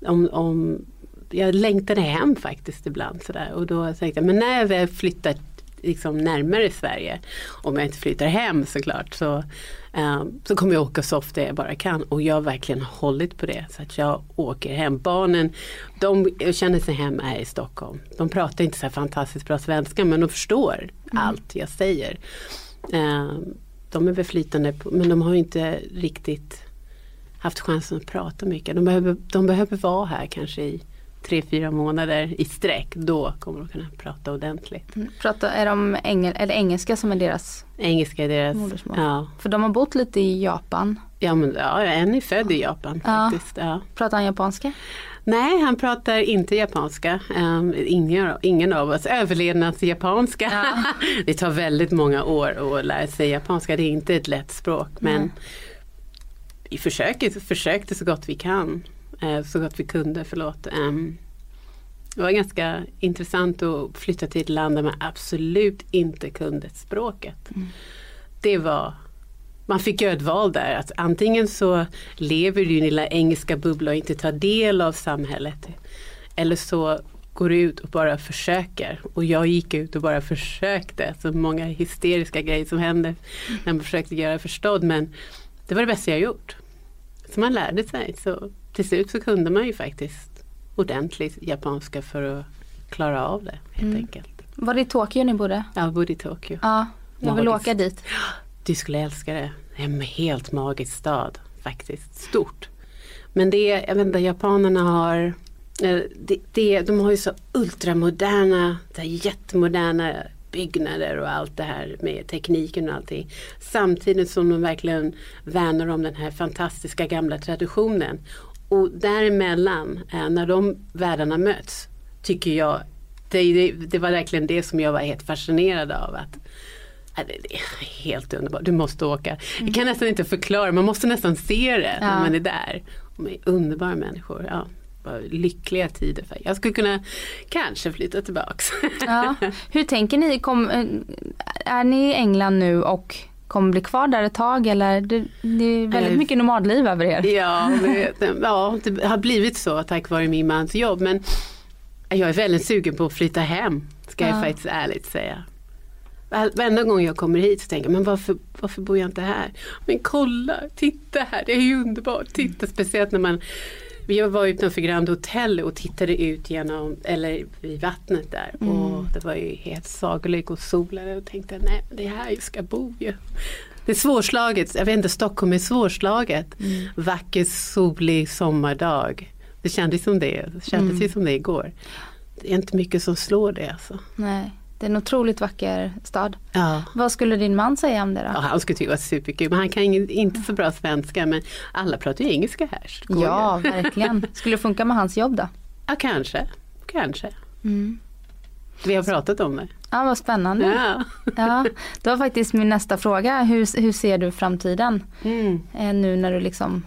[SPEAKER 3] om, om, jag längtade hem faktiskt ibland sådär. Och då tänkte jag, men när jag väl flyttar liksom närmare Sverige, om jag inte flyttar hem såklart, så, eh, så kommer jag åka så ofta jag bara kan. Och jag har verkligen hållit på det. Så att jag åker hem. Barnen, de känner sig hem här i Stockholm. De pratar inte så fantastiskt bra svenska men de förstår allt jag säger. Eh, de är väl flytande på, men de har inte riktigt haft chansen att prata mycket. De behöver, de behöver vara här kanske i tre, fyra månader i sträck. Då kommer de kunna prata ordentligt.
[SPEAKER 1] Mm. Prata, är de engel, eller engelska som är deras?
[SPEAKER 3] Engelska är deras,
[SPEAKER 1] Modersmål.
[SPEAKER 3] ja.
[SPEAKER 1] För de har bott lite i Japan.
[SPEAKER 3] Ja, men, ja, en är född i Japan
[SPEAKER 1] Ja.
[SPEAKER 3] faktiskt. Ja.
[SPEAKER 1] Pratar han japanska?
[SPEAKER 3] Nej, han pratar inte japanska. Um, ingen, ingen av oss. Överlevnadsjapanska.
[SPEAKER 1] Ja.
[SPEAKER 3] det tar väldigt många år att lära sig japanska. Det är inte ett lätt språk. Men
[SPEAKER 1] Nej.
[SPEAKER 3] vi försöker, försökte så gott vi kan. Eh, så gott vi kunde, förlåt. Ehm, det var ganska intressant att flytta till ett land där man absolut inte kunde språket. Det var man fick göra ett val där. Att antingen så lever du i din lilla engelska bubbla och inte tar del av samhället. Eller så går du ut och bara försöker. Och jag gick ut och bara försökte. Så många hysteriska grejer som hände när man försökte göra förstådd. Men det var det bästa jag gjort. Så man lärde sig. Så till slut så kunde man ju faktiskt ordentligt japanska för att klara av det helt
[SPEAKER 1] Mm.
[SPEAKER 3] enkelt.
[SPEAKER 1] Var det i Tokyo ni bodde?
[SPEAKER 3] Jag bodde i Tokyo.
[SPEAKER 1] Ja, jag vill
[SPEAKER 3] Magiskt.
[SPEAKER 1] åka dit.
[SPEAKER 3] Du skulle älska det. Det är en helt magisk stad faktiskt. Stort. Men det jag vet inte, japanerna har eh, det, det, de har ju så ultramoderna, så jättemoderna byggnader och allt det här med tekniken och allting. Samtidigt som de verkligen värnar om den här fantastiska gamla traditionen. Och däremellan, eh, när de världarna möts, tycker jag, det, det, det var verkligen det som jag var helt fascinerad av. att Ja, Det är helt underbart, du måste åka. Jag kan nästan inte förklara, man måste nästan se det när
[SPEAKER 1] Ja.
[SPEAKER 3] man är där. De är underbara människor. Ja, lyckliga tider. För. Jag skulle kunna kanske flytta tillbaks.
[SPEAKER 1] Ja. Hur tänker ni? Kom, eh, är ni i England nu och kommer bli kvar där ett tag eller? Det, det är väldigt
[SPEAKER 3] Eh,
[SPEAKER 1] mycket nomadliv över er.
[SPEAKER 3] ja, det, ja, det har blivit så tack vare min mans jobb. Men jag är väldigt sugen på att flytta hem, ska
[SPEAKER 1] Ja.
[SPEAKER 3] jag faktiskt ärligt säga. Var- Varenda gång jag kommer hit så tänker jag, men varför, varför bor jag inte här? Men kolla, titta här, det är ju underbart. Titta, speciellt när man vi var utanför Grand Hotel och tittade ut genom, eller vid vattnet där. Och det var ju helt sagolikt och solade och tänkte, nej det är här jag ska bo ju. Det är svårslaget, jag vet inte, Stockholm är svårslaget. Vacker solig sommardag. Det kändes som det, det kändes ju som det igår. Det är inte mycket som slår det alltså.
[SPEAKER 1] Nej. Det är en otroligt vacker stad.
[SPEAKER 3] Ja.
[SPEAKER 1] Vad skulle din man säga om det då?
[SPEAKER 3] Ja, han skulle tycka det var superkul men han kan inte så bra svenska men alla pratar ju engelska här.
[SPEAKER 1] Ja,
[SPEAKER 3] ju.
[SPEAKER 1] verkligen. Skulle det funka med hans jobb då?
[SPEAKER 3] ja kanske, kanske.
[SPEAKER 1] Mm.
[SPEAKER 3] Vi har pratat om det.
[SPEAKER 1] Ja, vad spännande.
[SPEAKER 3] Ja.
[SPEAKER 1] Ja, det var faktiskt min nästa fråga. Hur, hur ser du framtiden?
[SPEAKER 3] Mm.
[SPEAKER 1] Eh, nu när du liksom...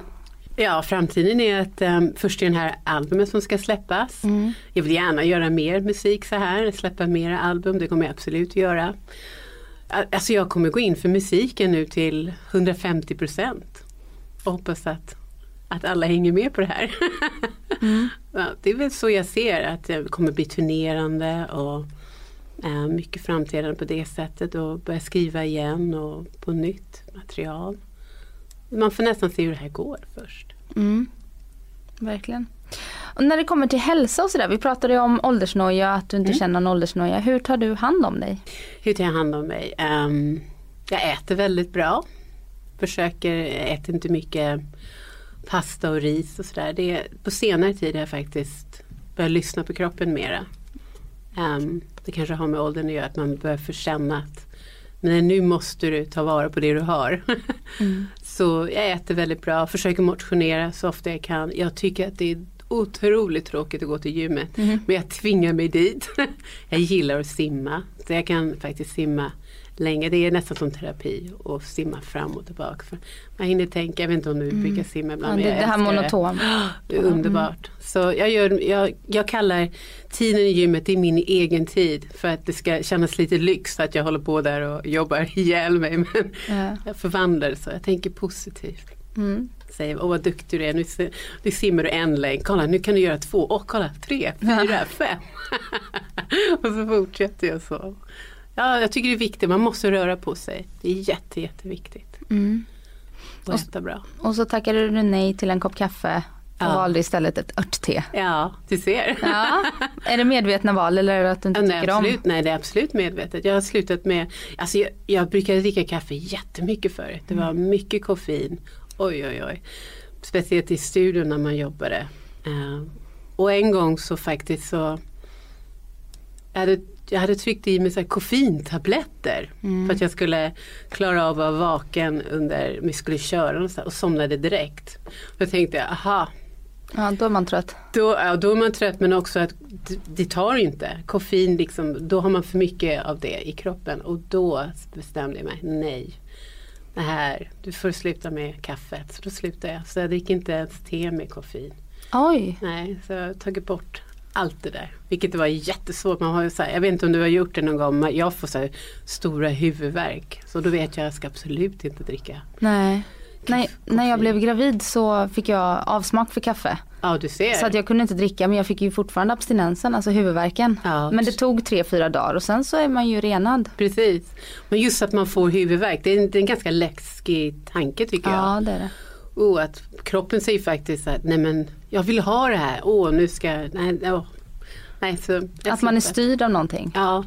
[SPEAKER 3] Ja, framtiden är att um, först är den här albumet som ska släppas.
[SPEAKER 1] Mm.
[SPEAKER 3] Jag vill gärna göra mer musik så här, släppa mer album, det kommer jag absolut göra. Al- Alltså jag kommer gå in för musiken nu till 150 procent. Och hoppas att, att alla hänger med på det här. ja, det är väl så jag ser att jag kommer bli turnerande och eh, mycket framträdande på det sättet och börja skriva igen och på nytt material. Man får nästan se hur det här går först.
[SPEAKER 1] Mm. Verkligen. Och när det kommer till hälsa och sådär, vi pratade ju om åldersnoja, att du inte känner någon åldersnoja. Hur tar du hand om dig?
[SPEAKER 3] Hur tar jag hand om mig? Ehm, jag äter väldigt bra. Försöker, äter inte mycket pasta och ris och sådär. På senare tid har jag faktiskt börjat lyssna på kroppen mera. Ehm, det kanske har med åldern att göra, att man börjar förkänna att men nu måste du ta vara på det du har. Så jag äter väldigt bra, försöker motionera så ofta jag kan. Jag tycker att det är otroligt tråkigt att gå till gymmet. Men jag tvingar mig dit. jag gillar att simma. Så jag kan faktiskt simma länge. Det är nästan som terapi att simma fram och tillbaka. För man hinner tänka, jag vet inte om du brukar simma
[SPEAKER 1] Ja,
[SPEAKER 3] ibland.
[SPEAKER 1] det,
[SPEAKER 3] men jag
[SPEAKER 1] det här
[SPEAKER 3] älskar
[SPEAKER 1] monoton.
[SPEAKER 3] det är underbart. Så jag, gör, jag, jag kallar tiden i gymmet, det är min egen tid. För att det ska kännas lite lyx att jag håller på där och jobbar ihjäl mig. Men
[SPEAKER 1] Ja.
[SPEAKER 3] jag förvandlar det så, jag tänker positivt.
[SPEAKER 1] Mm.
[SPEAKER 3] Säger, åh vad duktig du är, nu, nu simmar du en längd, kolla nu kan du göra två, åh kolla tre, fyra, fem. och så fortsätter jag så. Ja, jag tycker det är viktigt, man måste röra på sig. Det är jätte, jätteviktigt.
[SPEAKER 1] Mm.
[SPEAKER 3] Och äta bra.
[SPEAKER 1] Och så tackade du nej till en kopp kaffe och
[SPEAKER 3] Ja.
[SPEAKER 1] valde istället ett örtte.
[SPEAKER 3] Ja, du ser.
[SPEAKER 1] Ja. Är det medvetna val eller är det att du inte
[SPEAKER 3] Ja, nej,
[SPEAKER 1] tycker om?
[SPEAKER 3] absolut, nej, det är absolut medvetet. Jag har slutat med, alltså jag, jag brukade dricka kaffe jättemycket förut. Det var mycket koffein. Oj, oj, oj. Speciellt i studion när man jobbade. Eh, och en gång så faktiskt så jag hade, jag hade tryckt i mig så här koffeintabletter för att jag skulle klara av att vara vaken under, vi skulle köra någonstans och somnade direkt. Då tänkte jag, aha,
[SPEAKER 1] Ja, då är man trött.
[SPEAKER 3] då, ja, då är man trött men också att det tar inte. Koffein, liksom, då har man för mycket av det i kroppen och då bestämde jag mig, nej. Det här, du får sluta med kaffet. Så då slutade jag. Så jag dricker inte ens te med koffein.
[SPEAKER 1] Oj.
[SPEAKER 3] Nej, så jag har tagit bort allt det där. Vilket var jättesvårt. Man har ju så här, jag vet inte om du har gjort det någon gång, men jag får så här stora huvudvärk. Så då vet jag att jag ska absolut inte dricka.
[SPEAKER 1] Nej. Nej, när jag blev gravid så fick jag avsmak för kaffe.
[SPEAKER 3] Ja, du ser.
[SPEAKER 1] Så att jag kunde inte dricka men jag fick ju fortfarande abstinensen, alltså huvudvärken.
[SPEAKER 3] Ja.
[SPEAKER 1] Men det tog tre, fyra dagar och sen så är man ju renad.
[SPEAKER 3] Precis. Men just att man får huvudvärk, det är en, det är en ganska läskig tanke tycker jag.
[SPEAKER 1] Ja, det är det.
[SPEAKER 3] Oh, att kroppen säger faktiskt att nej men jag vill ha det här, åh nu ska jag, nej, åh. nej så
[SPEAKER 1] Att man är styrd av någonting.
[SPEAKER 3] Ja,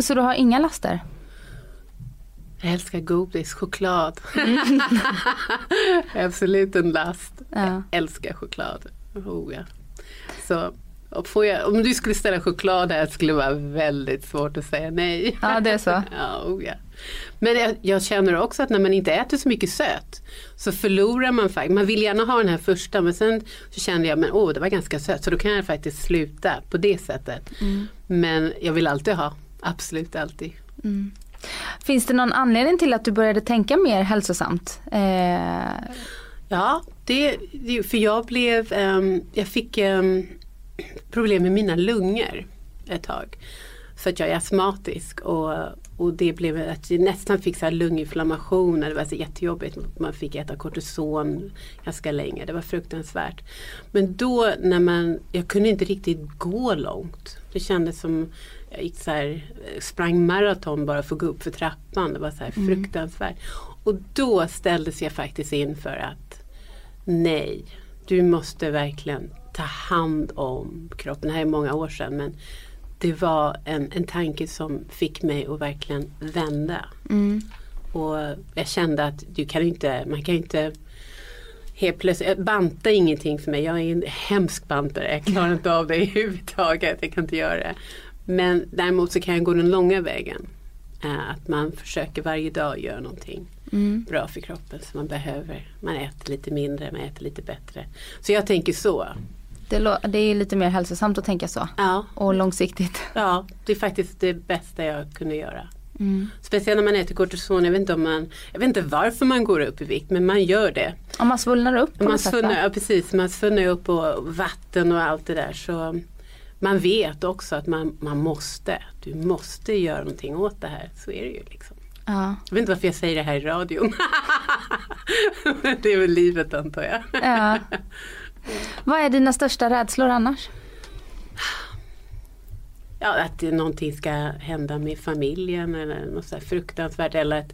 [SPEAKER 1] Så du har inga laster?
[SPEAKER 3] jag älskar godis, choklad. Absolut en last.
[SPEAKER 1] Ja.
[SPEAKER 3] Jag älskar choklad. Oh, ja. Så jag, om du skulle ställa choklad här skulle det vara väldigt svårt att säga nej.
[SPEAKER 1] Ja, det är så.
[SPEAKER 3] Ja, oh ja. Men jag, jag känner också att när man inte äter så mycket sött så förlorar man faktiskt. Man vill gärna ha den här första men sen så kände jag men åh det var ganska sött så då kan jag faktiskt sluta på det sättet. Men jag vill alltid ha, absolut alltid.
[SPEAKER 1] Finns det någon anledning till att du började tänka mer hälsosamt? Eh,
[SPEAKER 3] Ja, det, för jag blev, ehm, jag fick ehm, problem med mina lungor ett tag. För att jag är astmatisk och, och det blev att jag nästan fick så lunginflammationer. Det var så jättejobbigt. Man fick äta kortison ganska länge. Det var fruktansvärt. Men då när man, jag kunde inte riktigt gå långt. Det kändes som jag gick så här, sprang maraton bara för att gå upp för trappan. Det var så här fruktansvärt. Och då ställdes jag faktiskt inför att nej, du måste verkligen ta hand om kroppen. Det här är många år sedan men det var en, en tanke som fick mig att verkligen vända.
[SPEAKER 1] mm.
[SPEAKER 3] Och jag kände att du kan inte, man kan inte helt plötsligt, banta är ingenting för mig. Jag är en hemsk bantare. Jag klarar inte av det överhuvudtaget. Jag kan inte göra det. Men däremot så kan jag gå den långa vägen. Eh, att man försöker varje dag göra någonting
[SPEAKER 1] Mm.
[SPEAKER 3] bra för kroppen som man behöver. Man äter lite mindre, man äter lite bättre. Så jag tänker så.
[SPEAKER 1] Det, det är lite mer hälsosamt att tänka så.
[SPEAKER 3] Ja,
[SPEAKER 1] Och långsiktigt.
[SPEAKER 3] ja det är faktiskt det bästa jag kunde göra.
[SPEAKER 1] Mm.
[SPEAKER 3] Speciellt när man äter kortison. Jag vet, inte om man, jag vet inte varför man går upp i vikt men man gör det.
[SPEAKER 1] Om man svullnar upp på
[SPEAKER 3] Man
[SPEAKER 1] något sätt, va?
[SPEAKER 3] svullnar, ja, precis, man svullnar upp och vatten och allt det där. Så man vet också att man, man måste. Du måste göra någonting åt det här. Så är det ju. Liksom.
[SPEAKER 1] Ja.
[SPEAKER 3] Jag vet inte varför jag säger det här i radion. Det är väl livet antar jag.
[SPEAKER 1] Ja. Vad är dina största rädslor annars?
[SPEAKER 3] Ja, att någonting ska hända med familjen eller något så fruktansvärt. Eller att,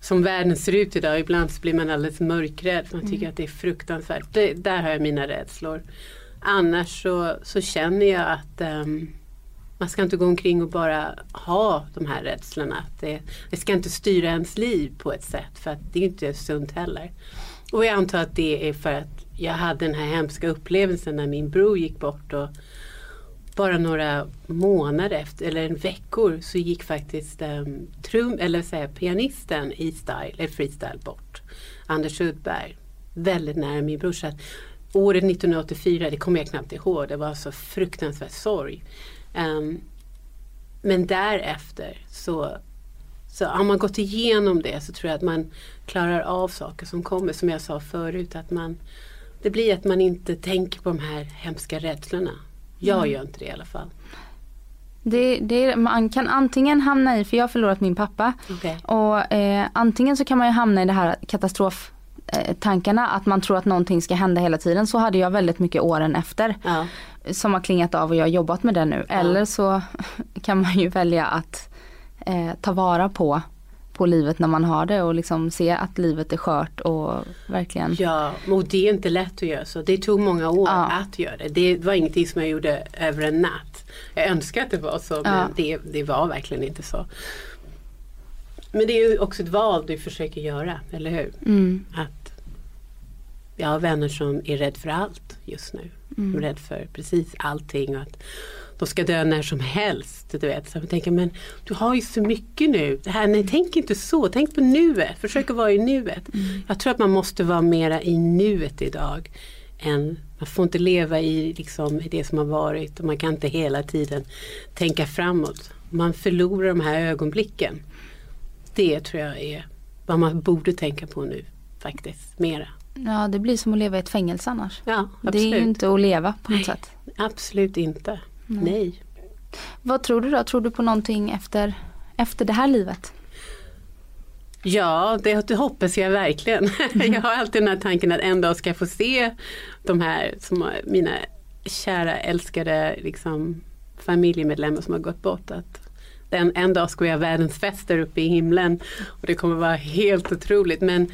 [SPEAKER 3] som världen ser ut idag, ibland så blir man alldeles mörkrädd man tycker att det är fruktansvärt. Det, där har jag mina rädslor. Annars så, så känner jag att ehm, man ska inte gå omkring och bara ha de här rädslorna. Det, det ska inte styra ens liv på ett sätt för att det är inte sunt heller. Och jag antar att det är för att jag hade den här hemska upplevelsen när min bror gick bort och bara några månader efter, eller en veckor, så gick faktiskt um, trum, eller säga, pianisten i style, eller freestyle bort. Anders Uddberg. Väldigt nära min bror. Så att året 1984, det kommer jag knappt ihåg, det var så fruktansvärt sorg. Um, men därefter så, så har man gått igenom det så tror jag att man klarar av saker som kommer. Som jag sa förut, att man, det blir att man inte tänker på de här hemska rädslorna. Jag gör inte det i alla fall.
[SPEAKER 1] Det, det, man kan antingen hamna i, för jag har förlorat min pappa.
[SPEAKER 3] Okej.
[SPEAKER 1] Och eh, antingen så kan man ju hamna i det här katastrof eh, tankarna att man tror att någonting ska hända hela tiden. Så hade jag väldigt mycket åren efter.
[SPEAKER 3] Ja.
[SPEAKER 1] Som har klingat av och jag har jobbat med det nu. Eller så kan man ju välja att eh, ta vara på, på livet när man har det och liksom se att livet är skört och verkligen.
[SPEAKER 3] Ja, och det är inte lätt att göra så. Det tog många år
[SPEAKER 1] Ja.
[SPEAKER 3] att göra det. Det var ingenting som jag gjorde över en natt. Jag önskar att det var så men
[SPEAKER 1] Ja.
[SPEAKER 3] det, det var verkligen inte så. Men det är ju också ett val du försöker göra, eller hur?
[SPEAKER 1] Mm,
[SPEAKER 3] Att jag har vänner som är rädd för allt just nu.
[SPEAKER 1] Mm.
[SPEAKER 3] De är för precis allting och att de ska dö när som helst. Du vet. Så jag tänker, men du har ju så mycket nu. Det här, nej, tänk inte så, tänk på nuet. Försök att vara i nuet.
[SPEAKER 1] Mm.
[SPEAKER 3] Jag tror att man måste vara mera i nuet idag. Än, man får inte leva i, liksom, i det som har varit och man kan inte hela tiden tänka framåt. Man förlorar de här ögonblicken. Det tror jag är vad man borde tänka på nu faktiskt, mera.
[SPEAKER 1] Ja det blir som att leva i ett fängelse annars.
[SPEAKER 3] Ja,
[SPEAKER 1] Det är
[SPEAKER 3] absolut.
[SPEAKER 1] ju inte att leva på något
[SPEAKER 3] Nej.
[SPEAKER 1] sätt.
[SPEAKER 3] Absolut inte. Nej.
[SPEAKER 1] Vad tror du då? Tror du på någonting efter, efter det här livet?
[SPEAKER 3] Ja, det, det hoppas jag verkligen. jag har alltid den här tanken att en dag ska jag få se de här som mina kära älskade liksom, familjemedlemmar som har gått bort. Att den, en dag ska vi ha världens fest där uppe i himlen och det kommer vara helt otroligt. Men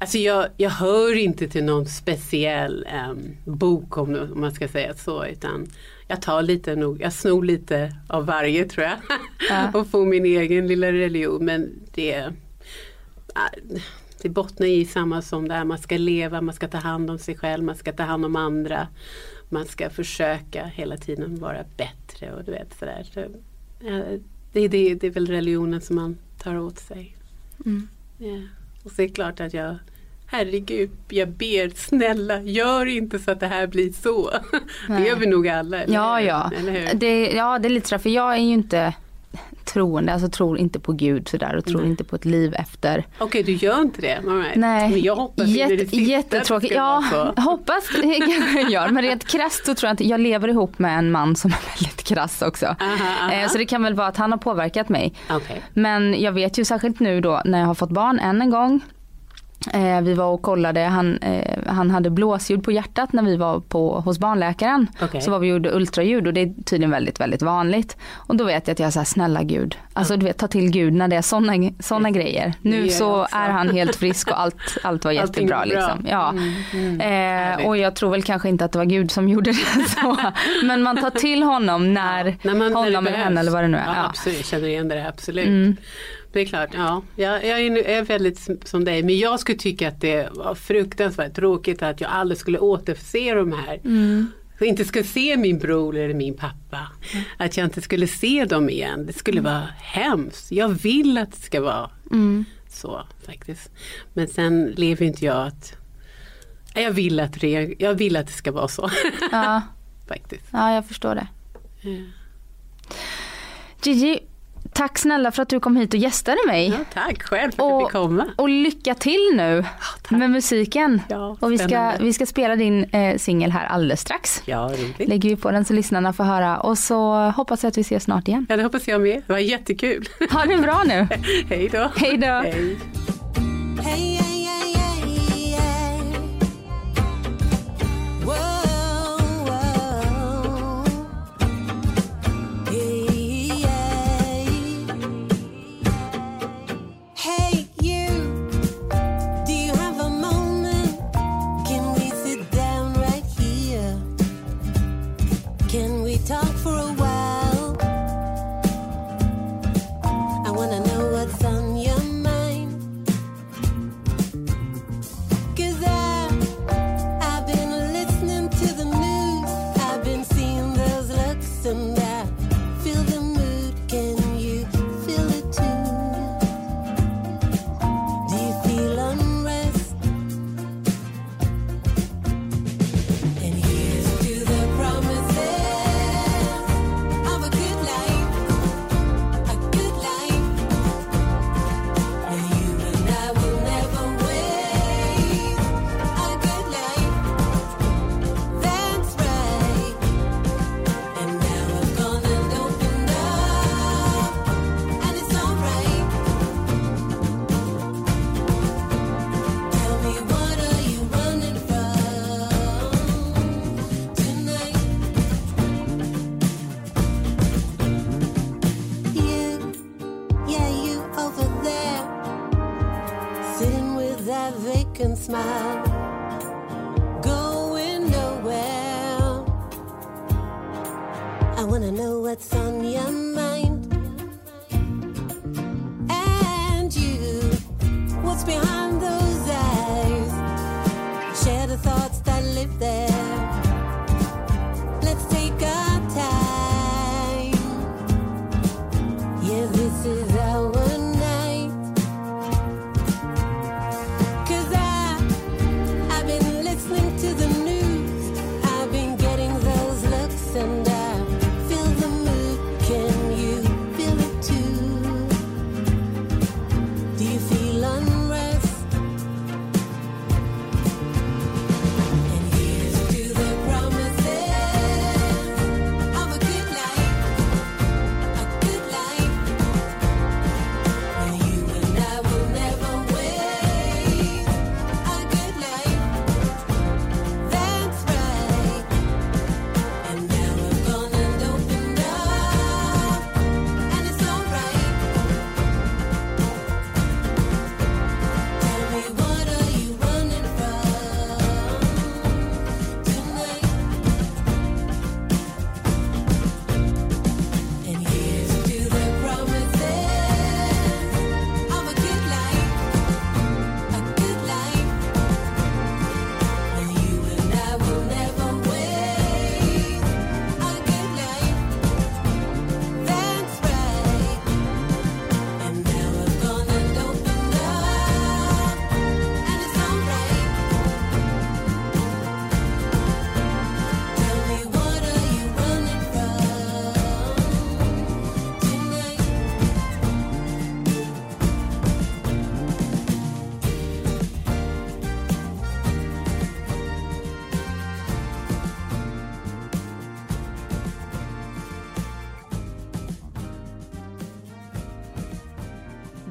[SPEAKER 3] alltså jag, jag hör inte till någon speciell em, bok om, om man ska säga så utan jag tar lite nog, jag snor lite av varje tror jag.
[SPEAKER 1] Ja.
[SPEAKER 3] och får min egen lilla religion men det det bottnar i samma som det här, man ska leva, man ska ta hand om sig själv, man ska ta hand om andra. Man ska försöka hela tiden vara bättre och du vet sådär. Så, ja, det, det, det är väl religionen som man tar åt sig.
[SPEAKER 1] Mm.
[SPEAKER 3] Ja. Och så är det klart att jag Herregud, jag ber snälla gör inte så att det här blir så. Det
[SPEAKER 1] Nej.
[SPEAKER 3] gör vi nog alla. eller
[SPEAKER 1] Ja, ja.
[SPEAKER 3] Eller?
[SPEAKER 1] Det, ja, det är lite så här, för jag är ju inte troende, alltså tror inte på Gud sådär och tror
[SPEAKER 3] Nej.
[SPEAKER 1] inte på ett liv efter.
[SPEAKER 3] Okej, du gör inte det? Right.
[SPEAKER 1] Nej,
[SPEAKER 3] Men jag hoppas det
[SPEAKER 1] Jätte,
[SPEAKER 3] att det
[SPEAKER 1] jättetråkigt. Ja, hoppas det kanske jag gör. Men rent krasst så tror jag inte, jag lever ihop med en man som är väldigt krass också.
[SPEAKER 3] Aha, aha.
[SPEAKER 1] Eh, Så det kan väl vara att han har påverkat mig.
[SPEAKER 3] Okej.
[SPEAKER 1] Men jag vet ju särskilt nu då när jag har fått barn än en gång. Eh, vi var och kollade, han, eh, han hade blåsljud på hjärtat när vi var på, hos barnläkaren.
[SPEAKER 3] Okej.
[SPEAKER 1] Så var vi och gjorde ultraljud och det är tydligen väldigt, väldigt vanligt. Och då vet jag att jag säger snälla gud, alltså du vet ta till gud när det är sådana såna grejer.
[SPEAKER 3] Det gör
[SPEAKER 1] Nu så
[SPEAKER 3] också.
[SPEAKER 1] är han helt frisk och allt, allt var jättebra.
[SPEAKER 3] bra.
[SPEAKER 1] Liksom. Ja.
[SPEAKER 3] Mm, mm.
[SPEAKER 1] Eh, och jag tror väl kanske inte att det var Gud som gjorde det så. Men man tar till honom när
[SPEAKER 3] När man,
[SPEAKER 1] honom
[SPEAKER 3] när
[SPEAKER 1] eller henne eller vad det nu är.
[SPEAKER 3] Ja,
[SPEAKER 1] Ja.
[SPEAKER 3] absolut, jag känner igen det absolut.
[SPEAKER 1] Mm.
[SPEAKER 3] Det är klart, ja. Jag, jag är, väldigt som- dig, men jag skulle tycka att det var fruktansvärt tråkigt att jag aldrig skulle återse de här
[SPEAKER 1] Mm.
[SPEAKER 3] jag inte skulle se min bror eller min pappa. Att jag inte skulle se dem igen. Det skulle vara hemskt. Jag vill att det ska vara så faktiskt. Men sen lever inte jag att jag vill att jag vill att det ska vara så.
[SPEAKER 1] Ja,
[SPEAKER 3] faktiskt.
[SPEAKER 1] ja jag förstår det. Gigi, tack snälla för att du kom hit och gästade mig.
[SPEAKER 3] Ja, tack själv för att jag fick komma.
[SPEAKER 1] och lycka till nu
[SPEAKER 3] tack.
[SPEAKER 1] med musiken.
[SPEAKER 3] Ja,
[SPEAKER 1] och vi ska, vi ska spela din eh, singel här alldeles strax.
[SPEAKER 3] Ja, roligt.
[SPEAKER 1] Lägger vi på den så lyssnarna får höra och så hoppas jag att vi ses snart igen.
[SPEAKER 3] Ja, det hoppas jag med. Det var jättekul.
[SPEAKER 1] Ha det bra nu.
[SPEAKER 3] Hej då.
[SPEAKER 1] Hej då.
[SPEAKER 3] Hej.
[SPEAKER 2] Smile,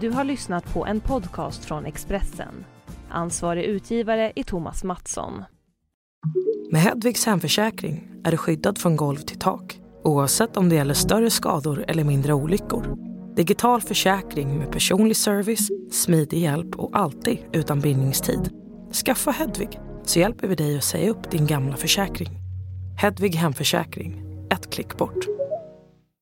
[SPEAKER 4] Du har lyssnat på en podcast från Expressen. Ansvarig utgivare är Thomas Mattsson.
[SPEAKER 5] Med Hedvigs hemförsäkring är du skyddad från golv till tak oavsett om det gäller större skador eller mindre olyckor. Digital försäkring med personlig service, smidig hjälp och alltid utan bindningstid. Skaffa Hedvig så hjälper vi dig att säga upp din gamla försäkring. Hedvig hemförsäkring, ett klick bort.